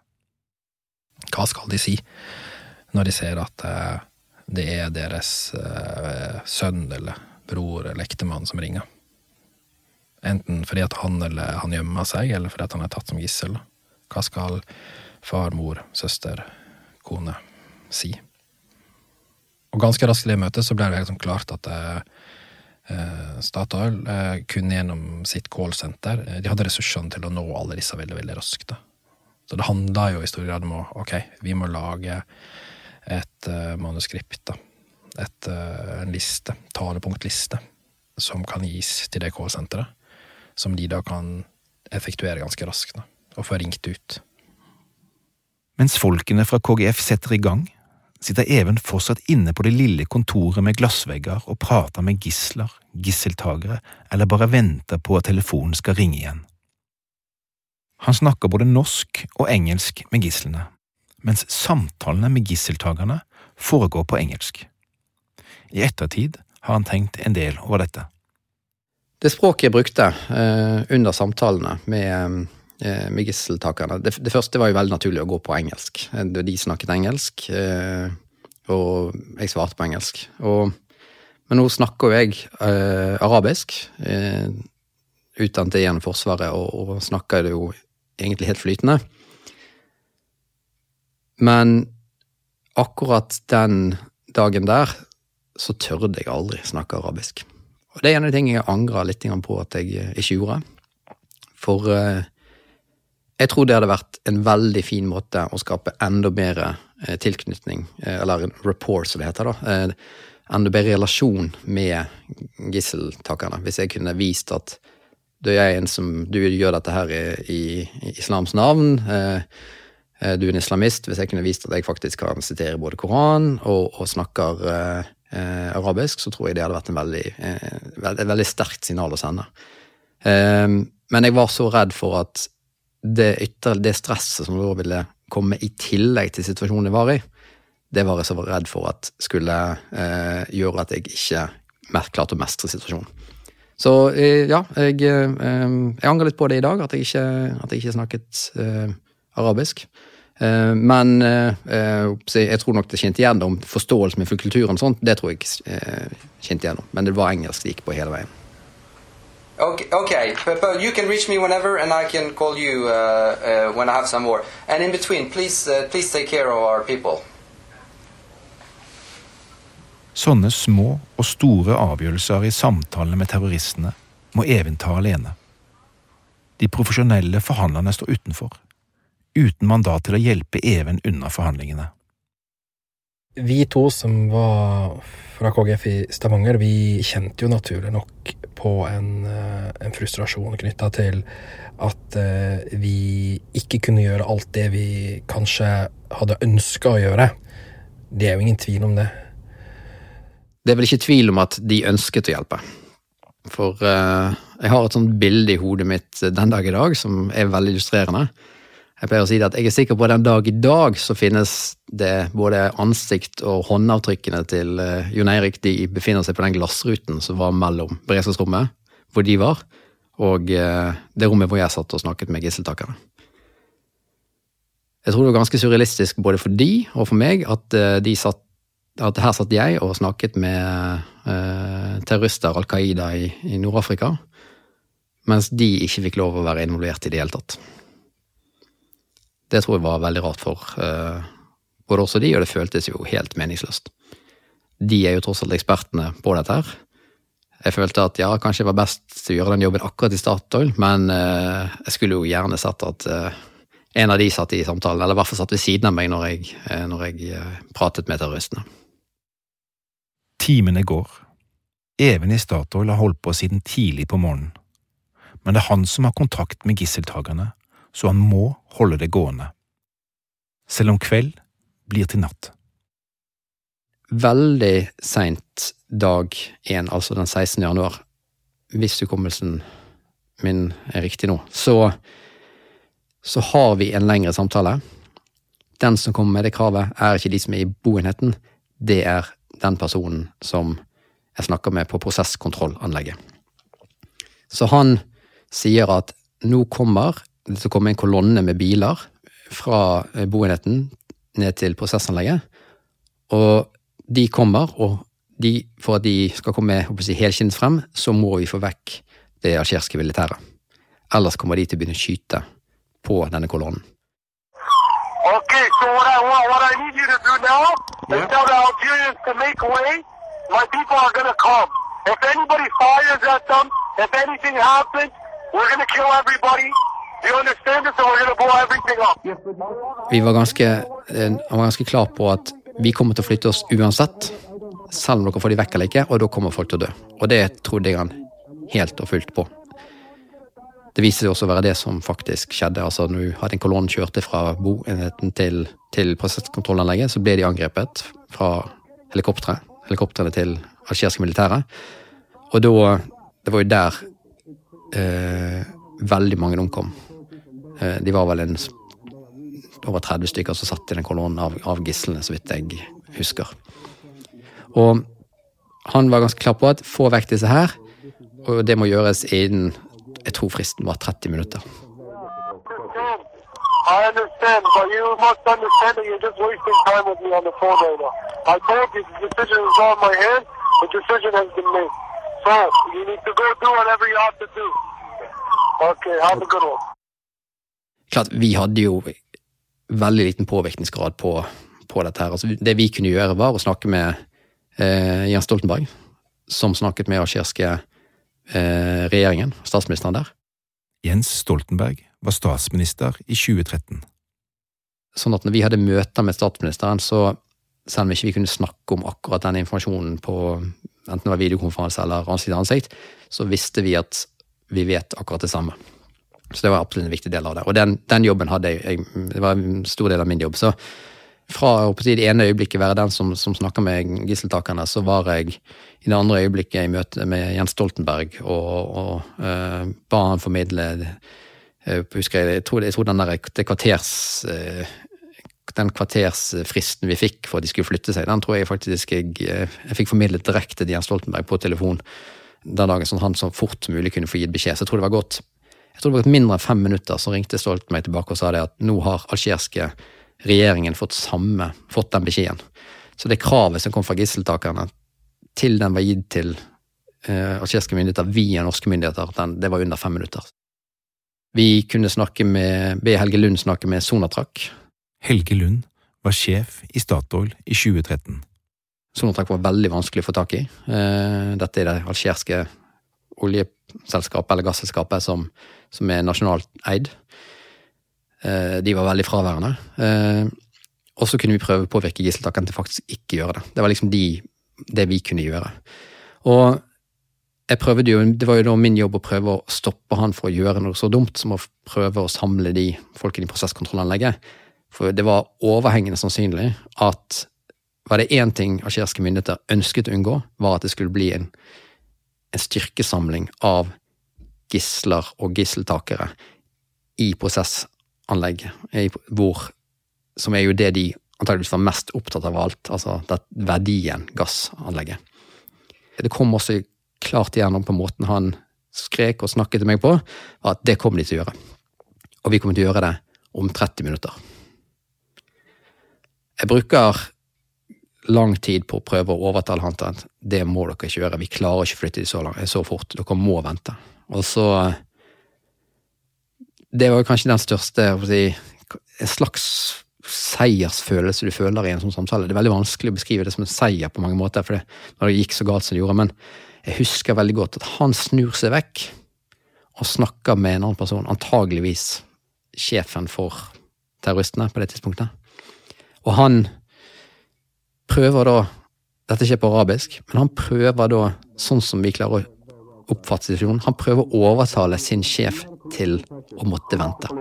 Hva skal de si når de ser at eh, det er deres eh, sønn eller bror eller ektemann som ringer? Enten fordi at han eller han gjemmer seg, eller fordi at han er tatt som gissel. Hva skal far, mor, søster, kone si? Og ganske raskt i det møtet så ble det liksom klart at eh, eh, Statoil kun gjennom sitt callsenter eh, De hadde ressursene til å nå alle disse veldig, veldig raskt. Så det handla jo i stor grad om å ok, vi må lage et eh, manuskript, da. Et, eh, en liste, talepunktliste, som kan gis til det callsenteret. Som de da kan effektuere ganske raskt, da, og få ringt ut. Mens folkene fra KGF setter i gang, sitter Even fortsatt inne på det lille kontoret med glassvegger og prater med gisler, gisseltagere, eller bare venter på at telefonen skal ringe igjen. Han snakker både norsk og engelsk med gislene, mens samtalene med gisseltagerne foregår på engelsk. I ettertid har han tenkt en del over dette. Det språket jeg brukte eh, under samtalene med, med gisseltakerne det, det første var jo veldig naturlig å gå på engelsk. Eh, De snakket engelsk, eh, og jeg svarte på engelsk. Og, men nå snakker jo jeg eh, arabisk, eh, utdannet igjen Forsvaret, og, og snakker det jo egentlig helt flytende. Men akkurat den dagen der så tørde jeg aldri snakke arabisk. Og det er en av de tingene jeg angrer litt på at jeg eh, ikke gjorde. For eh, jeg tror det hadde vært en veldig fin måte å skape enda bedre eh, tilknytning, eh, eller rapport, som det heter, da. Eh, enda bedre relasjon med gisseltakerne. Hvis jeg kunne vist at du er en som Du gjør dette her i, i, islams navn. Du er en islamist. Hvis jeg kunne vist at jeg faktisk kan sitere både Koran og, og snakker eh, arabisk, så tror jeg det hadde vært en veldig, eh, veld, veldig sterkt signal å sende. Eh, men jeg var så redd for at det, ytter, det stresset som da ville komme i tillegg til situasjonen jeg var i, det var jeg så redd for at skulle eh, gjøre at jeg ikke klarte å mestre situasjonen. Så eh, ja, jeg, eh, jeg angrer litt på det i dag, at jeg ikke, at jeg ikke snakket eh, arabisk. Eh, men eh, jeg tror nok det skinte gjennom forståelsen med kulturen. og sånt, Det tror jeg skinte gjennom. Men det var engelsk det gikk på hele veien. Okay, okay. But, but you can reach me whenever, and I can call you uh, uh, when I have some more. And in between, please, uh, please take care of our people. Sånne små og store avgjørelser i samtalene med terroristene må Even ta alene. De profesjonelle forhandlerne står utenfor, uten mandat til å hjelpe Even unna forhandlingene. Vi to som var fra KGF i Stavanger, vi kjente jo naturlig nok på en, eh, en frustrasjon knytta til at eh, vi ikke kunne gjøre alt det vi kanskje hadde ønska å gjøre. Det er jo ingen tvil om det. Det er vel ikke tvil om at de ønsket å hjelpe. For uh, jeg har et sånt bilde i hodet mitt den dag i dag som er veldig illustrerende. Jeg pleier å si det at jeg er sikker på at den dag i dag så finnes det både ansikt- og håndavtrykkene til uh, Jon Eirik. De befinner seg på den glassruten som var mellom beredskapsrommet, hvor de var, og uh, det rommet hvor jeg satt og snakket med gisseltakerne. Jeg tror det var ganske surrealistisk både for de og for meg at de satt at her satt jeg og snakket med eh, terrorister, Al Qaida, i, i Nord-Afrika, mens de ikke fikk lov å være involvert i det hele tatt. Det tror jeg var veldig rart for eh, både oss og de, og det føltes jo helt meningsløst. De er jo tross alt ekspertene på dette her. Jeg følte at ja, kanskje det var best å gjøre den jobben akkurat i Statoil, men eh, jeg skulle jo gjerne sett at eh, en av de satt i samtalen, eller i hvert fall satt ved siden av meg når jeg, når jeg pratet med terroristene. Timene går. Even i Statoil har holdt på siden tidlig på morgenen. Men det er han som har kontakt med gisseltakerne, så han må holde det gående. Selv om kveld blir til natt. Veldig seint dag én, altså den 16. januar, hvis hukommelsen min er riktig nå, så, så har vi en lengre samtale. Den som kommer med det kravet, er ikke de som er i boenheten, det er den personen som jeg snakker med på prosesskontrollanlegget. Så han sier at nå kommer det kom en kolonne med biler fra boenheten ned til prosessanlegget, og de kommer, og de, for at de skal komme si, helskinnet frem, så må vi få vekk det algeriske militæret. Ellers kommer de til å begynne å skyte på denne kolonnen. Okay, so what I want, what I need you to do now is tell the Algerians to make way. My people are gonna come. If anybody fires at them, if anything happens, we're gonna kill everybody. Vi var ganske, eh, var ganske klar på at vi kommer til å flytte oss uansett, selv om dere får de vekk eller ikke, og da kommer folk til å dø. Og det trodde jeg han helt og fullt på. Det viste seg også å være det som faktisk skjedde. altså Når du hadde en kolonne kjørte fra boenheten til, til prosesskontrollanlegget, så ble de angrepet fra helikoptre, helikoptrene til algeriske militære. Og da Det var jo der eh, veldig mange omkom. Eh, de var vel en over 30 stykker som satt i den kolonnen av, av gislene, så vidt jeg husker. Og han var ganske klar på at få vekk disse her, og det må gjøres innen jeg tror fristen var 30 minutter. I understand, but you must. Okay, have a good one. Klart, vi hadde jo veldig liten påvirkningsgrad på, på dette her. Altså, det vi kunne gjøre, var å snakke med eh, Jens Stoltenberg, som snakket med algeriske eh, regjeringen, statsministeren der. Jens Stoltenberg var statsminister i 2013. Sånn at når vi hadde møter med statsministeren, så selv om ikke vi kunne snakke om akkurat den informasjonen på enten det var videokonferanse eller ansikt til ansikt, så visste vi at vi vet akkurat det samme. Så det var absolutt en viktig del av det. Og den, den jobben hadde jeg, det var en stor del av min jobb. Så fra å på det ene øyeblikket være den som, som snakker med gisseltakerne, så var jeg i det andre øyeblikket i møte med Jens Stoltenberg og, og uh, ba han formidle uh, husker jeg, jeg tror, jeg tror den der, det kvarters uh, den kvartersfristen vi fikk for at de skulle flytte seg, den tror jeg faktisk jeg, jeg fikk formidlet direkte til Jens Stoltenberg på telefon den dagen, sånn han så fort som mulig kunne få gitt beskjed. Så jeg tror det var gått jeg tror det var mindre enn fem minutter, så ringte Stoltenberg tilbake og sa det at nå har algeriske regjeringen fått samme, fått den beskjeden. Så det kravet som kom fra gisseltakerne, til den var gitt til eh, algeriske myndigheter via norske myndigheter, den, det var under fem minutter. Vi kunne snakke med, be Helge Lund snakke med Sonatrak. Helge Lund var sjef i Statoil i 2013. Sonatrak var veldig vanskelig å få tak i. Eh, dette er det algeriske oljeselskapet eller gasselskapet som, som er nasjonalt eid. Eh, de var veldig fraværende. Eh, og så kunne vi prøve å påvirke gisseltakerne til faktisk ikke gjøre det. Det var liksom de, det vi kunne gjøre. Og jeg prøvde jo, Det var jo da min jobb å prøve å stoppe han for å gjøre noe så dumt som å prøve å samle de folkene i prosesskontrollanlegget. For det var overhengende sannsynlig at var det én ting algeriske myndigheter ønsket å unngå, var at det skulle bli en, en styrkesamling av gisler og gisseltakere i prosessanlegg, hvor, som er jo det de antageligvis var mest opptatt av alt, altså det, verdien gassanlegget. Det kom også klart igjennom på måten han skrek og snakket til meg på, at det kommer de til å gjøre. Og vi kommer til å gjøre det om 30 minutter. Jeg bruker lang tid på å prøve å overtale han til at det må dere ikke gjøre, vi klarer ikke å flytte de så, så fort, dere må vente. Og så Det var kanskje den største si, En slags seiersfølelse du føler i en sånn samtale. Det er veldig vanskelig å beskrive det som en seier på mange måter, for det, når det gikk så galt som det gjorde. Men jeg husker veldig godt at han snur seg vekk og snakker med en annen person, antageligvis sjefen for terroristene på det tidspunktet. Og han prøver da Dette skjer på arabisk, men han prøver da, sånn som vi klarer å oppfatte situasjonen, han prøver å overtale sin sjef til å måtte vente. Uh,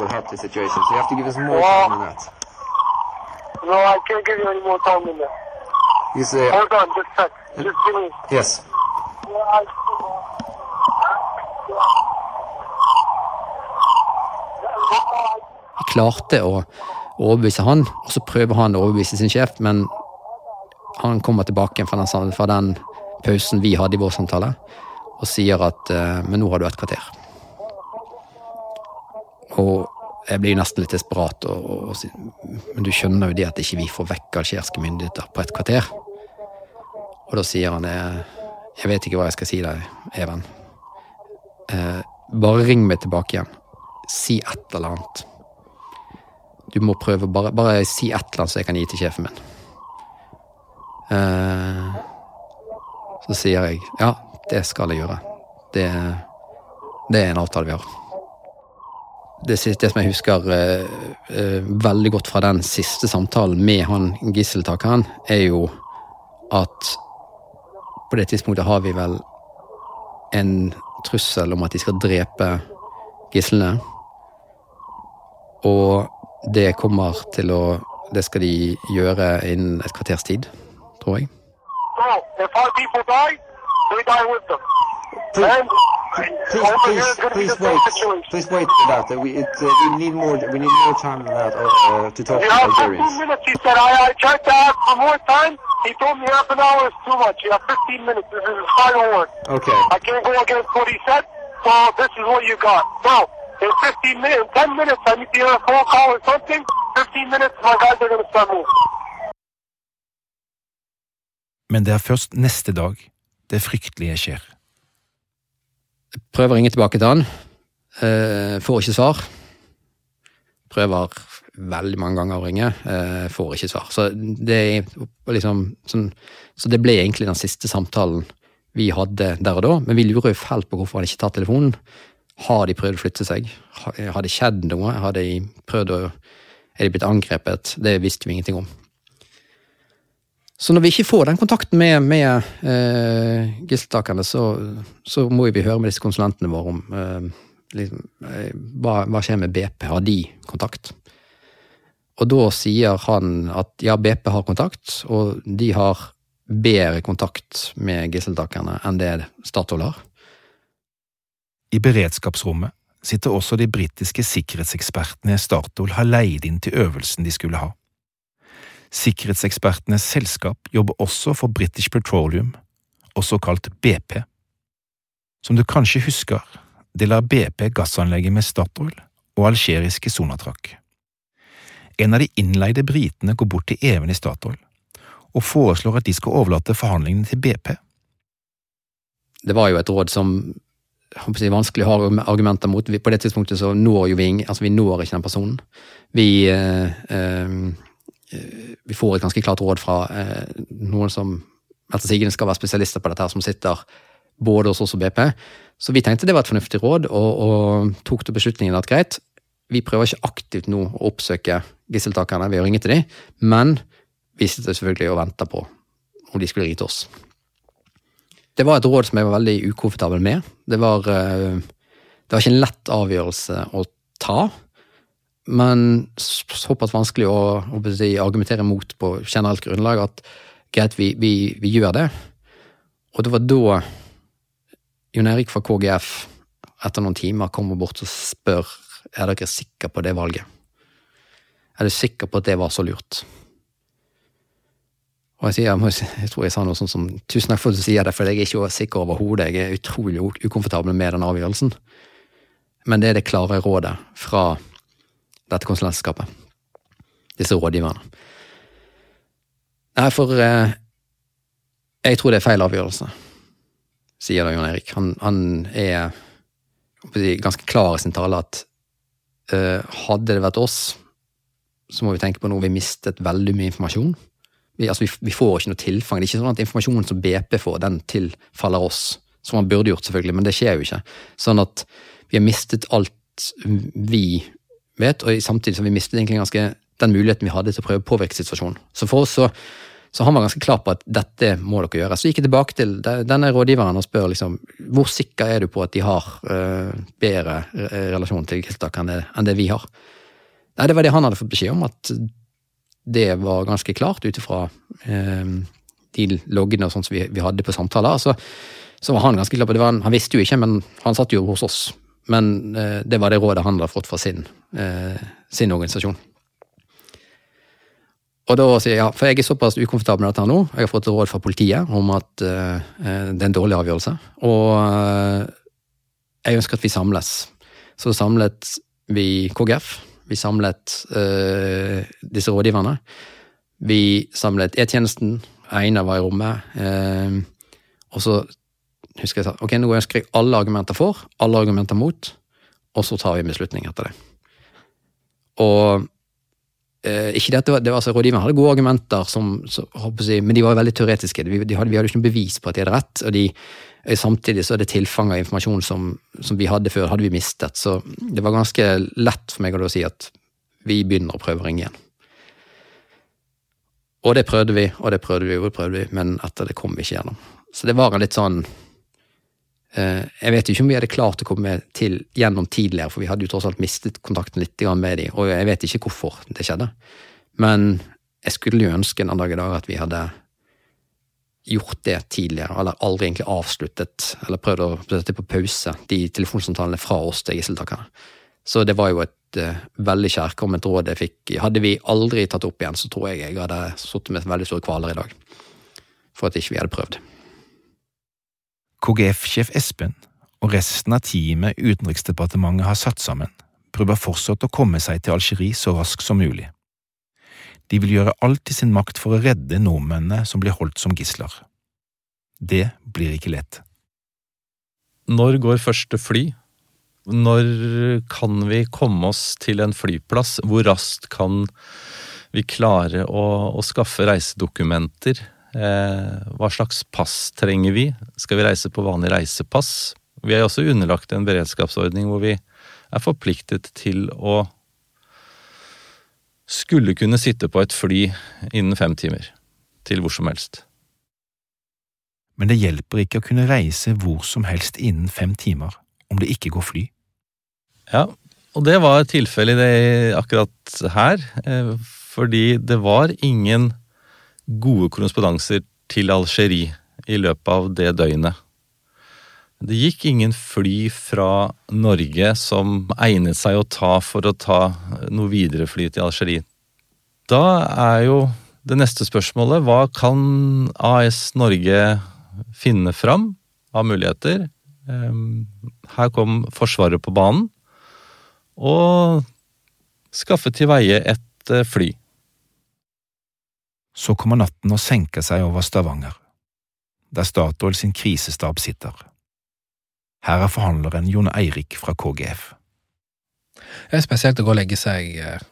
will help the situation. So you have to give us more time than that. No, I can't give you any more time than that. You say, Hold on, just a sec. Just give me. yes. Vi klarte å overbevise han, og så prøver han å overbevise sin sjef, men han kommer tilbake fra den, fra den pausen vi hadde i vår samtale, og sier at eh, men nå har du et kvarter. Og jeg blir nesten litt desperat, og, og, og, men du skjønner jo det at ikke vi får vekk algeriske myndigheter på et kvarter. Og da sier han jeg, jeg vet ikke hva jeg skal si deg, Even. Eh, bare ring meg tilbake igjen. Si et eller annet. Du må prøve, bare, bare si et eller annet så jeg kan gi til sjefen min. Eh, så sier jeg ja, det skal jeg gjøre. Det, det er en avtale vi har. Det, det som jeg husker eh, eh, veldig godt fra den siste samtalen med han gisseltakeren, er jo at på det tidspunktet har vi vel en trussel om at de skal drepe gislene. Og det kommer til å Det skal de gjøre innen et kvarters tid, tror jeg. No, if our people die, we die with them. And Please, please, here is going to be please wait. situation. Please wait for that. We, it, uh, we need more. We need more time than that uh, to talk You to have 15 Algerians. minutes, he said. I, I tried to ask for more time. He told me half an hour is too much. You have 15 minutes. This is his final word. Okay. I can't go against what he said, so this is what you got. Now, in 15 minutes, in 10 minutes, I need to hear a phone call or something. 15 minutes, my guys are going to start moving. Men det er først neste dag det fryktelige skjer. Prøver å ringe tilbake til han. Eh, får ikke svar. Prøver veldig mange ganger å ringe. Eh, får ikke svar. Så det, liksom, sånn, så det ble egentlig den siste samtalen vi hadde der og da. Men vi lurer jo fælt på hvorfor han ikke tar telefonen. Har de prøvd å flytte seg? Har det skjedd noe? Har de prøvd å Er de blitt angrepet? Det visste vi ingenting om. Så når vi ikke får den kontakten med, med eh, gisseltakerne, så, så må vi høre med disse konsulentene våre om eh, liksom, eh, hva, hva skjer med BP. Har de kontakt? Og da sier han at ja, BP har kontakt, og de har bedre kontakt med gisseltakerne enn det Statoil har. I beredskapsrommet sitter også de britiske sikkerhetsekspertene Statoil har leid inn til øvelsen de skulle ha. Sikkerhetsekspertenes selskap jobber også for British Petroleum, også kalt BP. Som du kanskje husker, deler BP gassanlegget med Statoil og algeriske Sonatrach. En av de innleide britene går bort til Even i Statoil og foreslår at de skal overlate forhandlingene til BP. Det var jo et råd som si, vanskelig å ha argumenter mot. På det tidspunktet så når jo vi altså vi når ikke den personen. Vi, eh, eh, vi får et ganske klart råd fra eh, noen som etter sigende skal være spesialister på dette, her, som sitter både hos oss og BP. Så vi tenkte det var et fornuftig råd, og, og tok til beslutningen at greit, vi prøver ikke aktivt nå å oppsøke gisseltakerne ved å ringe til dem, men vi sitter selvfølgelig og venter på om de skulle ringe til oss. Det var et råd som jeg var veldig ukomfortabel med. Det var, eh, det var ikke en lett avgjørelse å ta, men såpass vanskelig å, å si, argumentere mot på generelt grunnlag at greit, vi, vi, vi, gjør det. Og det var da Jon Erik fra KGF etter noen timer kommer bort og spør er dere sikre på det valget. Er du sikker på at det var så lurt? Og jeg, sier, jeg tror jeg sa noe sånn som tusen takk for at du sier det, for jeg er ikke sikker overhodet. Jeg er utrolig ukomfortabel med den avgjørelsen. Men det er det klare rådet fra dette konsulentskapet. Disse rådgiverne. Nei, for eh, jeg tror det er feil avgjørelse, sier da Jon Erik. Han, han er ganske klar i sin tale at eh, hadde det vært oss, så må vi tenke på noe vi mistet veldig mye informasjon vi, altså, vi, vi, får ikke noe tilfang. Det er ikke sånn at informasjonen som BP får, den tilfaller oss. Som man burde gjort, selvfølgelig, men det skjer jo ikke. Sånn at vi har mistet alt vi vet, og samtidig har vi mistet egentlig ganske den muligheten vi hadde til å prøve å påvirke situasjonen. Så for oss så, så han var ganske klar på at dette må dere gjøre. Så gikk jeg tilbake til denne rådgiveren og spør liksom, hvor sikker er du på at de har uh, bedre relasjon til tiltak enn det, enn det vi har. Nei, Det var det han hadde fått beskjed om, at det var ganske klart ut ifra uh, de loggene og sånt som vi, vi, hadde på samtaler. Så, så var han ganske klar på det. Var, han visste jo ikke, men han satt jo hos oss. Men eh, det var det rådet han hadde fått fra sin, eh, sin organisasjon. Og da sier jeg ja, for jeg er såpass ukomfortabel med dette nå. Jeg har fått råd fra politiet om at uh, det er en dårlig avgjørelse. Og uh, jeg ønsker at vi samles. Så samlet vi KGF, vi samlet uh, disse rådgiverne. Vi samlet E-tjenesten. Einar var i rommet. Og så husker jeg sa ok, nå ønsker jeg alle argumenter for, alle argumenter mot, og så tar vi en beslutning etter det. Og eh, ikke dette, det var altså Rådgiverne hadde gode argumenter, som, så, jeg, men de var veldig teoretiske. Vi, de hadde, vi hadde ikke noe bevis på at de hadde rett. og de Samtidig så er det tilfang av informasjon som, som, vi hadde før, hadde vi mistet. Så det var ganske lett for meg å si at vi begynner å prøve å ringe igjen. Og det prøvde vi, og det prøvde vi, og det prøvde vi, men etter det kom vi ikke gjennom. Så det var en litt sånn eh, Jeg vet ikke om vi hadde klart å komme til gjennom tidligere, for vi hadde jo tross alt mistet kontakten litt med dem, og jeg vet ikke hvorfor det skjedde. Men jeg skulle jo ønske en dag i dag at vi hadde gjort det tidligere, eller aldri egentlig avsluttet, eller prøvd å sette på pause de telefonsamtalene fra oss til gisseltakerne. Så det var jo et uh, veldig kjærkomment råd jeg fikk. Hadde vi aldri tatt opp igjen, så tror jeg jeg hadde sittet med veldig store kvaler i dag. For at ikke vi hadde prøvd. KGF-sjef Espen og resten av teamet Utenriksdepartementet har satt sammen, prøver fortsatt å komme seg til Algerie så raskt som mulig. De vil gjøre alt i sin makt for å redde nordmennene som blir holdt som gisler. Det blir ikke lett. Når går første fly? Når kan vi komme oss til en flyplass? Hvor raskt kan vi klare å, å skaffe reisedokumenter? Eh, hva slags pass trenger vi? Skal vi reise på vanlig reisepass? Vi er også underlagt en beredskapsordning hvor vi er forpliktet til å skulle kunne sitte på et fly innen fem timer. Til hvor som helst. Men det hjelper ikke å kunne reise hvor som helst innen fem timer om det ikke går fly. Ja, og det var tilfellet akkurat her. Eh, fordi det var ingen gode korrespondanser til Algerie i løpet av det døgnet. Det gikk ingen fly fra Norge som egnet seg å ta for å ta noe viderefly til Algerie. Da er jo det neste spørsmålet, hva kan AS Norge finne fram av muligheter? Ehm, her kom Forsvaret på banen og skaffet til veie et eh, fly. Så kommer natten og senker seg over Stavanger, der Statoil sin krisestab sitter. Her er forhandleren Jon Eirik fra KGF. Det er spesielt å gå og legge seg eh,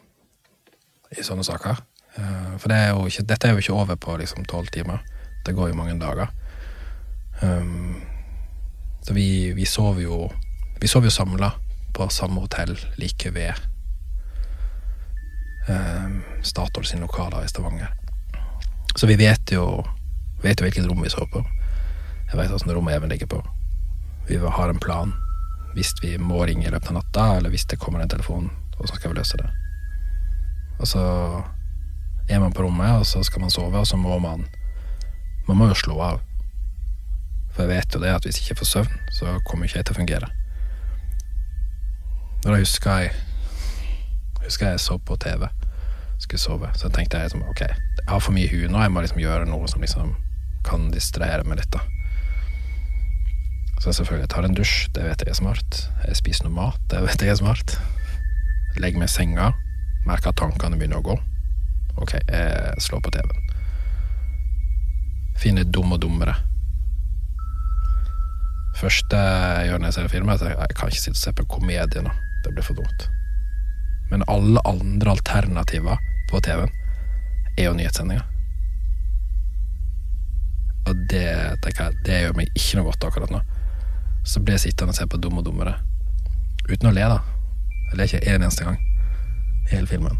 i sånne saker. Eh, for det er ikke, dette er jo ikke over på liksom tolv timer. Det går jo mange dager. Um, så vi, vi sov jo Vi sov jo samla på samme hotell like ved Statoil sin lokaler i Stavanger. Så vi vet jo vet jo hvilket rom vi sover på. Jeg vet åssen rommet Even ligger på. Vi har en plan hvis vi må ringe i løpet av natta, eller hvis det kommer en telefon. så skal vi løse det? Og så er man på rommet, og så skal man sove, og så må man Man må jo slå av. For jeg vet jo det at hvis jeg ikke får søvn, så kommer ikke jeg til å fungere. Og da husker jeg Husker jeg så på TV, skulle sove, så tenkte jeg liksom ok, jeg har for mye i nå, jeg må liksom gjøre noe som liksom kan distrahere meg litt, da. Så selvfølgelig, jeg tar en dusj, det vet jeg er smart. Jeg spiser noe mat, det vet jeg er smart. Legger meg i senga, merker at tankene begynner å gå. Ok, jeg slår på TV-en. Finner Dum og dummere. Første jeg gjør når jeg ser filmer, er at jeg kan ikke sitte og se på komedie nå. Det blir for dumt. Men alle andre alternativer på TV-en er jo nyhetssendinger. Og det, jeg, det gjør meg ikke noe godt akkurat nå. Så blir jeg sittende og se på Dum og dummere. Uten å le, da. Jeg ler ikke en eneste gang i hele filmen.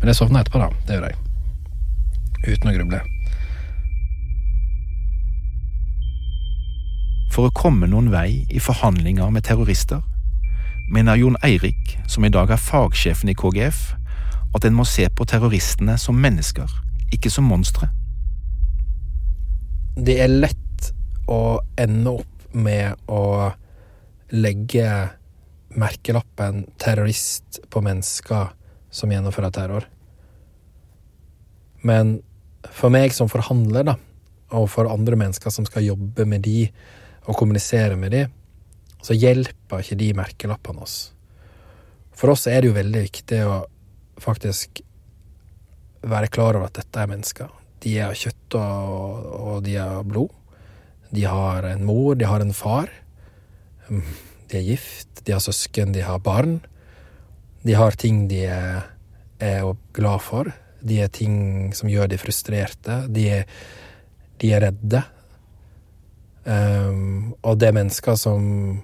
Men jeg sovna etterpå, da. Det gjør jeg. Uten å gruble. For å komme noen vei i forhandlinger med terrorister, mener Jon Eirik, som i dag er fagsjefen i KGF, at en må se på terroristene som mennesker, ikke som monstre. Det er lett å ende opp med å legge merkelappen terrorist på mennesker som gjennomfører terror. Men for meg som forhandler, da, og for andre mennesker som skal jobbe med de og kommunisere med de, så hjelper ikke de merkelappene oss. For oss er det jo veldig viktig å faktisk være klar over at dette er mennesker. De er av kjøtt og, og de er av blod. De har en mor, de har en far. De er gift, de har søsken, de har barn. De har ting de er, er glad for. De er ting som gjør de frustrerte. De er, de er redde. Um, og det er mennesker som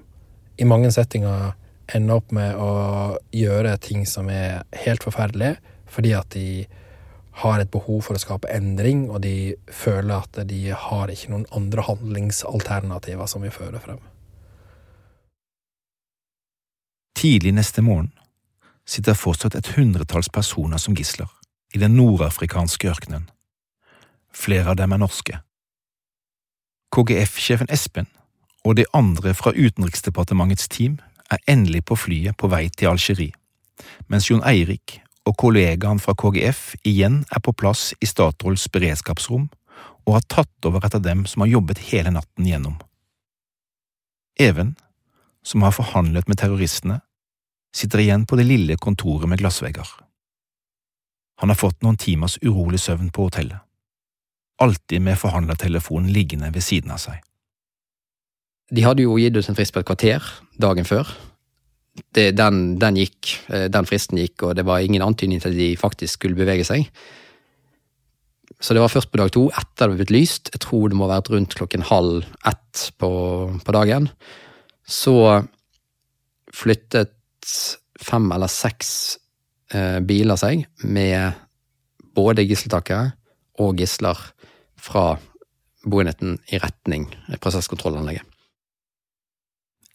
i mange settinger ender opp med å gjøre ting som er helt forferdelige, fordi at de har et behov for å skape endring, og de føler at de har ikke noen andre handlingsalternativer som vil føre frem. Tidlig neste morgen sitter fortsatt et hundretalls personer som gisler i den nordafrikanske ørkenen. Flere av dem er norske. KGF-sjefen Espen og de andre fra Utenriksdepartementets team er endelig på flyet på vei til Algerie, mens Jon Eirik og kollegaen fra KGF igjen er på plass i Statoils beredskapsrom og har tatt over etter dem som har jobbet hele natten gjennom. Even, som har forhandlet med terroristene, sitter igjen på det lille kontoret med glassvegger. Han har fått noen timers urolig søvn på hotellet, alltid med forhandlertelefonen liggende ved siden av seg. De hadde jo gitt oss en frist på et kvarter dagen før. Det, den, den, gikk, den fristen gikk, og det var ingen antydning til at de faktisk skulle bevege seg. Så det var først på dag to, etter det var blitt lyst, jeg tror det må ha vært rundt klokken halv ett på, på dagen, så flyttet fem eller seks eh, biler seg med både gisseltakere og gisler fra boenheten i retning prosesskontrollanlegget.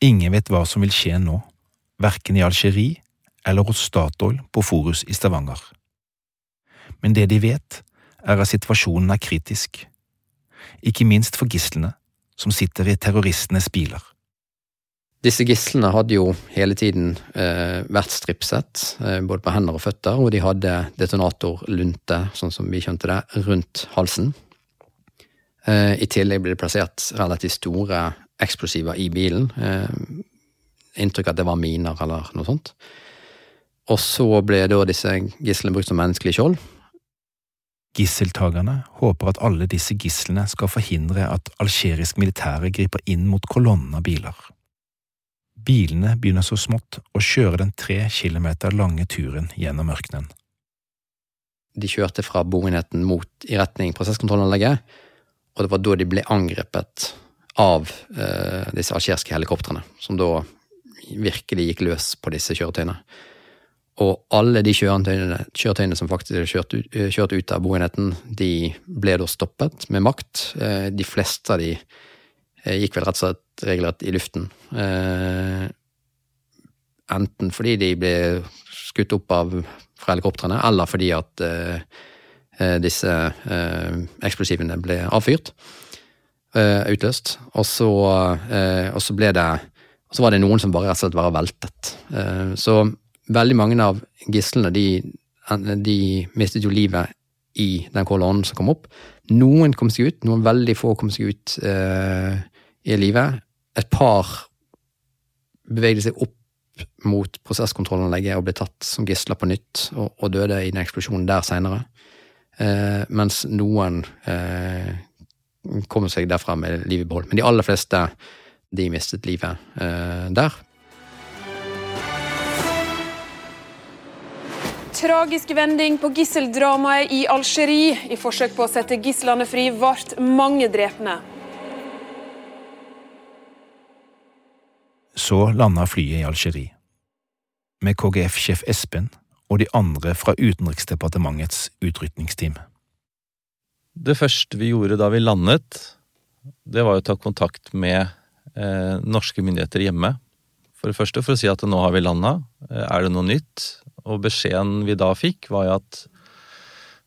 Ingen vet hva som vil skje nå, verken i Algerie eller hos Statoil på Forus i Stavanger. Men det de vet, er at situasjonen er kritisk, ikke minst for gislene som sitter i terroristenes biler. Disse gislene hadde jo hele tiden eh, vært stripset, eh, både på hender og føtter, og de hadde detonatorlunte, sånn som vi kjente det, rundt halsen. Eh, I tillegg ble det plassert relativt store eksplosiver i bilen. Eh, inntrykk at det var miner eller noe sånt. Og så ble da disse gislene brukt som menneskelig skjold. Gisseltakerne håper at alle disse gislene skal forhindre at algerisk militære griper inn mot kolonnen av biler. Bilene begynner så smått å kjøre den tre kilometer lange turen gjennom ørkenen. De kjørte fra boenheten mot i retning prosesskontrollanlegget, og det var da de ble angrepet av eh, disse algeriske helikoptrene, som da virkelig gikk løs på disse kjøretøyene. Og alle de kjøretøyene, kjøretøyene som faktisk er kjørt, kjørt, ut av boenheten, de ble da stoppet med makt. Eh, de fleste av de Eh, gikk vel rett og slett regelrett i luften. Eh, enten fordi de ble skutt opp av fra helikoptrene, eller fordi at eh, disse eksplosivene ble avfyrt. Utløst. Og så, og så ble det og så var det noen som bare rett og slett var veltet. så veldig mange av gislene, de, de mistet jo livet i den kolonnen som kom opp. Noen kom seg ut, noen veldig få kom seg ut eh, i livet. Et par bevegde seg opp mot prosesskontrollanlegget og ble tatt som gisler på nytt, og, og døde i den eksplosjonen der seinere. Eh, mens noen eh, kom seg derfra med livet i behold. Men de aller fleste de mistet livet eh, der. Tragisk vending på gisseldramaet i Algerie. I forsøk på å sette gislene fri ble mange drepne. Så landa flyet i Algerie, med KGF-sjef Espen og de andre fra Utenriksdepartementets utrykningsteam. Det første vi gjorde da vi landet, det var å ta kontakt med eh, norske myndigheter hjemme. For det første for å si at nå har vi landa, eh, er det noe nytt? Og beskjeden vi da fikk, var jo at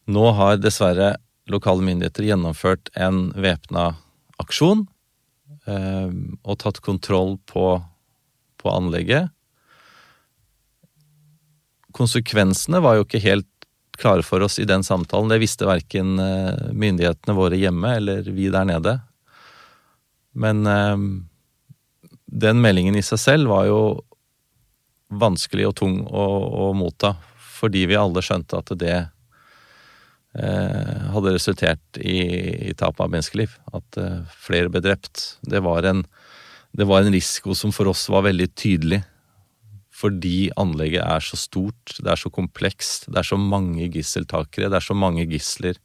nå har dessverre lokale myndigheter gjennomført en væpna aksjon eh, og tatt kontroll på på anlegget. Konsekvensene var jo ikke helt klare for oss i den samtalen. Det visste verken eh, myndighetene våre hjemme eller vi der nede. Men eh, den meldingen i seg selv var jo vanskelig og tung å, å motta, fordi vi alle skjønte at det eh, hadde resultert i, i tap av menneskeliv. At eh, flere ble drept. Det var en det var en risiko som for oss var veldig tydelig. Fordi anlegget er så stort, det er så komplekst, det er så mange gisseltakere, det er så mange gisler.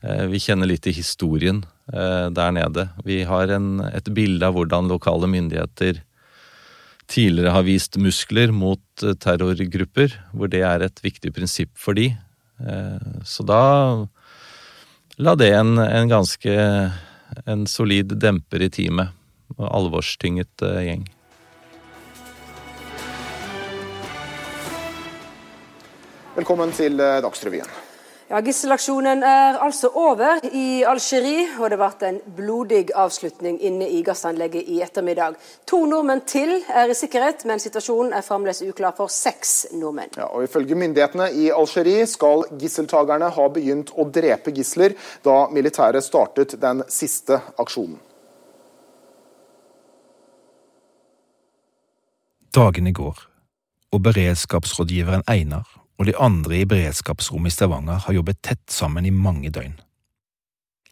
Eh, vi kjenner litt til historien eh, der nede. Vi har en, et bilde av hvordan lokale myndigheter tidligere har vist muskler mot eh, terrorgrupper, hvor det er et viktig prinsipp for de. Så da la det en, en ganske en solid demper i teamet alvorstynget gjeng. Velkommen til eh, Dagsrevyen. Ja, Gisselaksjonen er altså over i Algerie, og det ble en blodig avslutning inne i gassanlegget i ettermiddag. To nordmenn til er i sikkerhet, men situasjonen er fremdeles uklar for seks nordmenn. Ja, og Ifølge myndighetene i Algerie skal gisseltakerne ha begynt å drepe gisler da militæret startet den siste aksjonen. Dagene går, og beredskapsrådgiveren Einar og de andre i beredskapsrommet i Stavanger har jobbet tett sammen i mange døgn.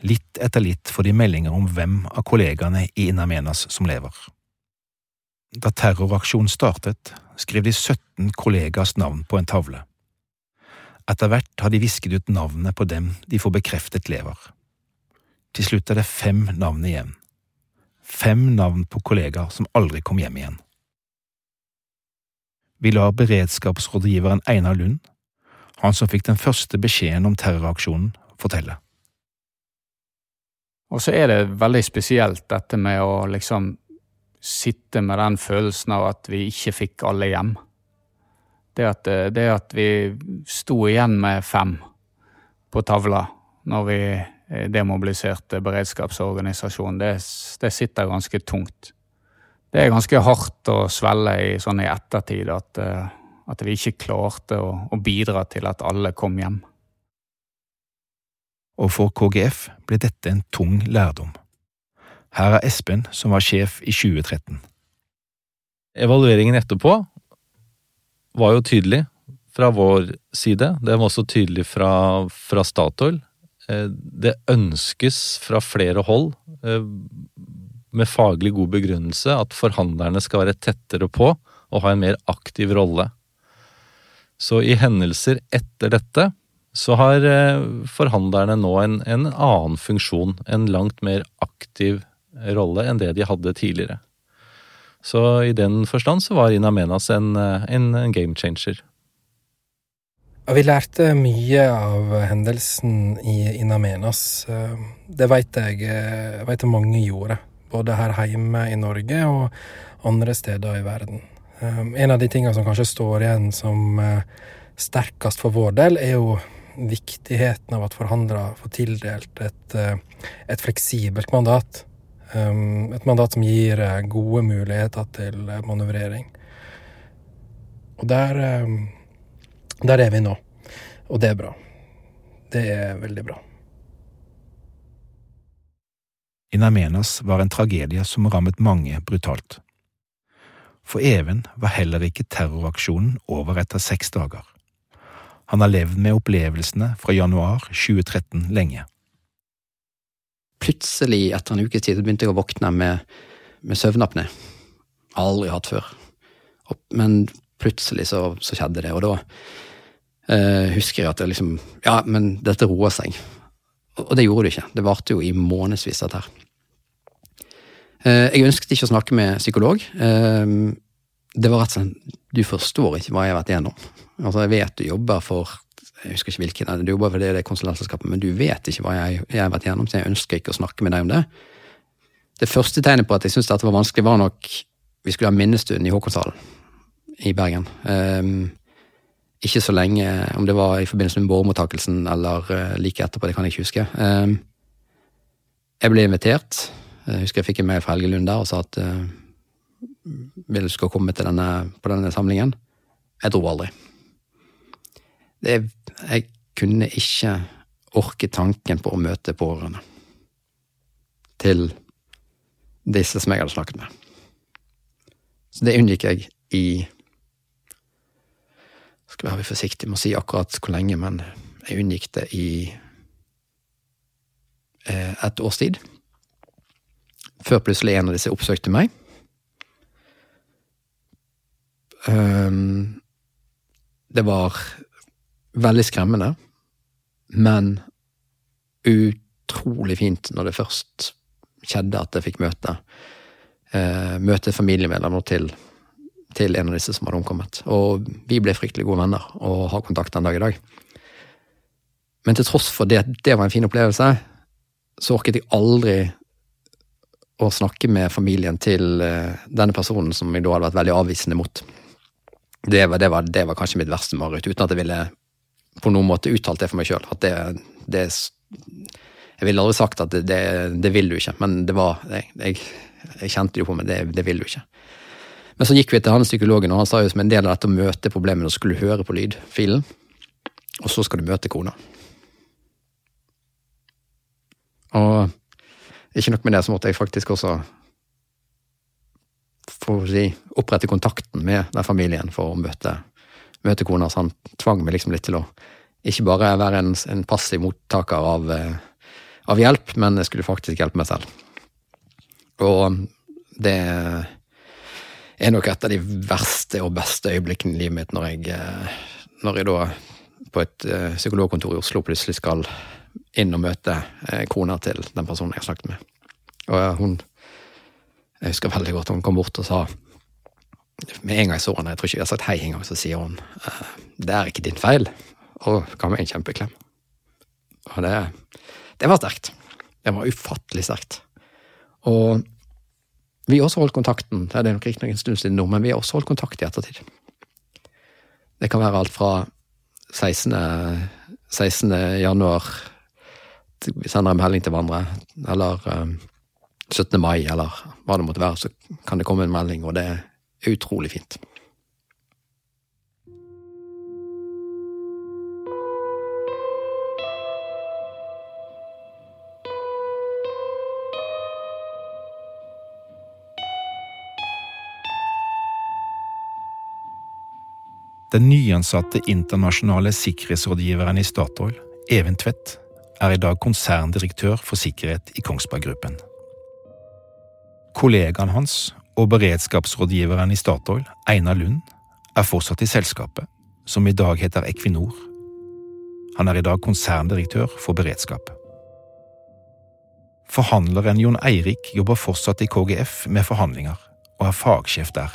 Litt etter litt får de meldinger om hvem av kollegaene i Inamenas som lever. Da terroraksjonen startet, skrev de 17 kollegas navn på en tavle. Etter hvert har de visket ut navnet på dem de får bekreftet lever. Til slutt er det fem navn igjen. Fem navn på kollegaer som aldri kom hjem igjen. Vi lar beredskapsrådgiveren Einar Lund, han som fikk den første beskjeden om terroraksjonen, fortelle. Og så er det veldig spesielt dette med å liksom sitte med den følelsen av at vi ikke fikk alle hjem. Det at, det at vi sto igjen med fem på tavla når vi demobiliserte beredskapsorganisasjonen, det, det sitter ganske tungt. Det er ganske hardt å svelle i sånn i ettertid at, eh, at vi ikke klarte å, å bidra til at alle kom hjem. Og for KGF ble dette en tung lærdom. Her er Espen, som var sjef i 2013. Evalueringen etterpå var jo tydelig fra vår side. Det var også tydelig fra, fra Statoil. Eh, det ønskes fra flere hold, eh, med faglig god begrunnelse, at forhandlerne skal være tettere på og ha en mer aktiv rolle. Så i hendelser etter dette så har eh, forhandlerne nå en, en annen funksjon, en langt mer aktiv rolle enn det de hadde tidligere. Så i den forstand så var Inamenas en, en, en game changer. Vi lærte mye av hendelsen i Inamenas. Det veit jeg, vet jeg mange gjorde. Både her hjemme i Norge og andre steder i verden. En av de tingene som kanskje står igjen som sterkest for vår del, er jo viktigheten av at forhandlere får tildelt et, et fleksibelt mandat. Um, et mandat som gir uh, gode muligheter til manøvrering. Og der, um, der er vi nå. Og det er bra. Det er veldig bra. In Amenas var en tragedie som rammet mange brutalt. For Even var heller ikke terroraksjonen over etter seks dager. Han har levd med opplevelsene fra januar 2013 lenge plutselig, etter en ukes tid, begynte jeg å våkne med, med søvnapné. Aldri hatt før. Men plutselig så, så skjedde det, og da eh, husker jeg at det liksom Ja, men dette roer seg. Og, det gjorde det ikke. Det varte jo i månedsvis, dette her. Eh, jeg ønsket ikke å snakke med psykolog. Eh, det var rett og slett Du forstår ikke hva jeg har vært igjennom. Altså, jeg vet du jobber for jeg husker ikke hvilken, du jobber for det, det konsulentselskapet, men du vet ikke hva jeg, jeg, har vært igjennom, så jeg ønsker ikke å snakke med deg om det. Det første tegnet på at jeg syntes dette var vanskelig, var nok vi skulle ha minnestund i Håkonshallen i Bergen. Um, ikke så lenge, om det var i forbindelse med båremottakelsen eller like etterpå, det kan jeg ikke huske. Um, jeg ble invitert. Jeg husker jeg fikk en mail fra Helge Lund der og sa at uh, vil du skal komme til denne, på denne samlingen. Jeg dro aldri. Det, jeg kunne ikke orke tanken på å møte pårørende til disse som jeg hadde snakket med. Så det unngikk jeg i Skal være forsiktig med å si akkurat hvor lenge, men jeg unngikk det i eh, et års tid. Før plutselig en av disse oppsøkte meg. Um, det var veldig skremmende, men utrolig fint når det først skjedde at jeg fikk møte eh, møte familiemedlemmer til, til en av disse som hadde omkommet. Og vi ble fryktelig gode venner og har kontakt den dag i dag. Men til tross for det det var en fin opplevelse, så orket jeg aldri å snakke med familien til eh, denne personen som jeg da hadde vært veldig avvisende mot. Det var, det var, det var kanskje mitt verste mareritt, uten at jeg ville på noen måte uttalt det for meg sjøl. At det, det, Jeg ville aldri sagt at det, det, det, vil du ikke, men det var Jeg, jeg, jeg kjente jo på meg, det, det vil du ikke. Men så gikk vi til han psykologen, og han sa jo som en del av dette å møte problemet, så skulle høre på lydfilen, og så skal du møte kona. Og ikke nok med det, så måtte jeg faktisk også si, opprette kontakten med den familien for å møte møte kona, så han tvang meg liksom litt til å ikke bare være en, en passiv mottaker av, eh, av, hjelp, men jeg skulle faktisk hjelpe meg selv. Og det er nok et av de verste og beste øyeblikkene i livet mitt når jeg, eh, når jeg da på et eh, psykologkontor i Oslo plutselig skal inn og møte kona til den personen jeg snakket med. Og hun Jeg husker veldig godt hun kom bort og sa med en gang jeg så henne, jeg tror ikke vi har sagt hei engang, så sier hun eh, det er ikke din feil, og ga meg en kjempeklem. Og det, det var sterkt. Det var ufattelig sterkt. Og vi har også holdt kontakten, det er nok riktignok en stund siden nå, men vi har også holdt kontakt i ettertid. Det kan være alt fra 16. 16. januar sender en melding til hverandre, eller 17. mai, eller hva det måtte være, så kan det komme en melding, og det er utrolig fint. Den nyansatte internasjonale sikkerhetsrådgiveren i Statoil, Even Tvedt, er i dag konserndirektør for sikkerhet i Kongsberg Gruppen. Kollegaen hans og beredskapsrådgiveren i Statoil, Einar Lund, er fortsatt i selskapet, som i dag heter Equinor. Han er i dag konserndirektør for beredskap. Forhandleren Jon Eirik jobber fortsatt i KGF med forhandlinger, og er fagsjef der.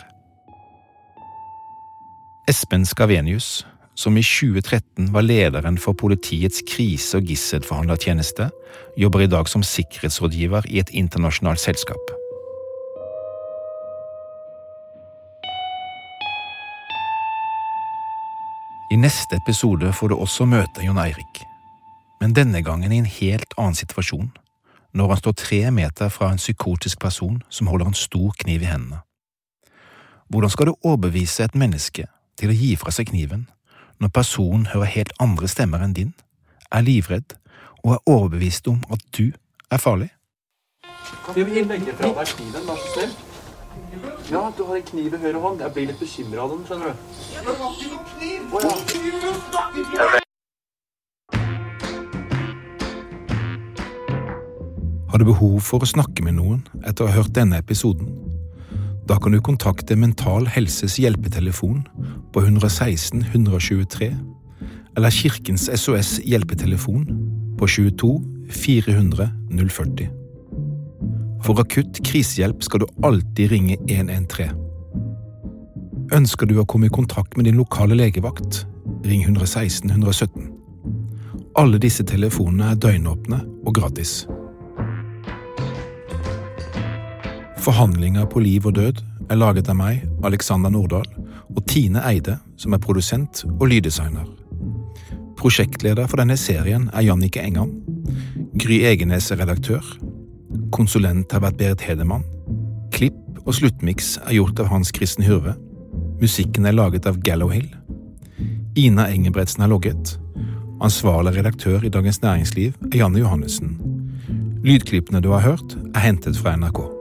Espen Skavenius, som i 2013 var lederen for politiets krise- og gisselforhandlertjeneste, jobber i dag som sikkerhetsrådgiver i et internasjonalt selskap. I neste episode får du også møte Jon Eirik, men denne gangen i en helt annen situasjon, når han står tre meter fra en psykotisk person som holder en stor kniv i hendene. Hvordan skal du overbevise et menneske til å gi fra seg kniven når personen hører helt andre stemmer enn din, er livredd og er overbevist om at du er farlig? Kan vi legge fra deg kniven, vær så snill? Ja, du har en kniv i høyre hånd. Jeg blir litt bekymra av den, skjønner du. Jeg har ikke noen kniv! Å, ja. Har du behov for å snakke med noen etter å ha hørt denne episoden? Da kan du kontakte Mental Helses hjelpetelefon på 116 123 eller Kirkens SOS hjelpetelefon på 22 400 040. For akutt krisehjelp skal du alltid ringe 113. Ønsker du å komme i kontakt med din lokale legevakt, ring 116 117. Alle disse telefonene er døgnåpne og gratis. Forhandlinger på liv og død er laget av meg, Alexander Nordahl, og Tine Eide, som er produsent og lyddesigner. Prosjektleder for denne serien er Jannike Engan. Gry Egenes er redaktør. Konsulent har vært Berit Hedemann. Klipp og sluttmiks er gjort av Hans Kristen Hurve. Musikken er laget av Gallowhill. Ina Engebretsen har logget. Ansvarlig redaktør i Dagens Næringsliv er Janne Johannessen. Lydklippene du har hørt, er hentet fra NRK.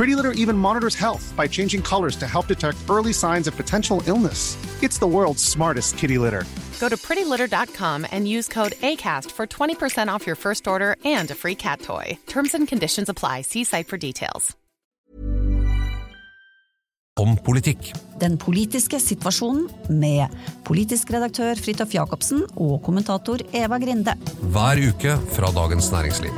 Pretty Litter even monitors health by changing colors to help detect early signs of potential illness. It's the world's smartest kitty litter. Go to prettylitter.com and use code ACAST for 20% off your first order and a free cat toy. Terms and conditions apply. See site for details. Om politikk. Den politiske situasjonen med politisk redaktør Fridtjof Jacobsen og kommentator Eva Grinde. Hver uke fra Dagens Næringsliv.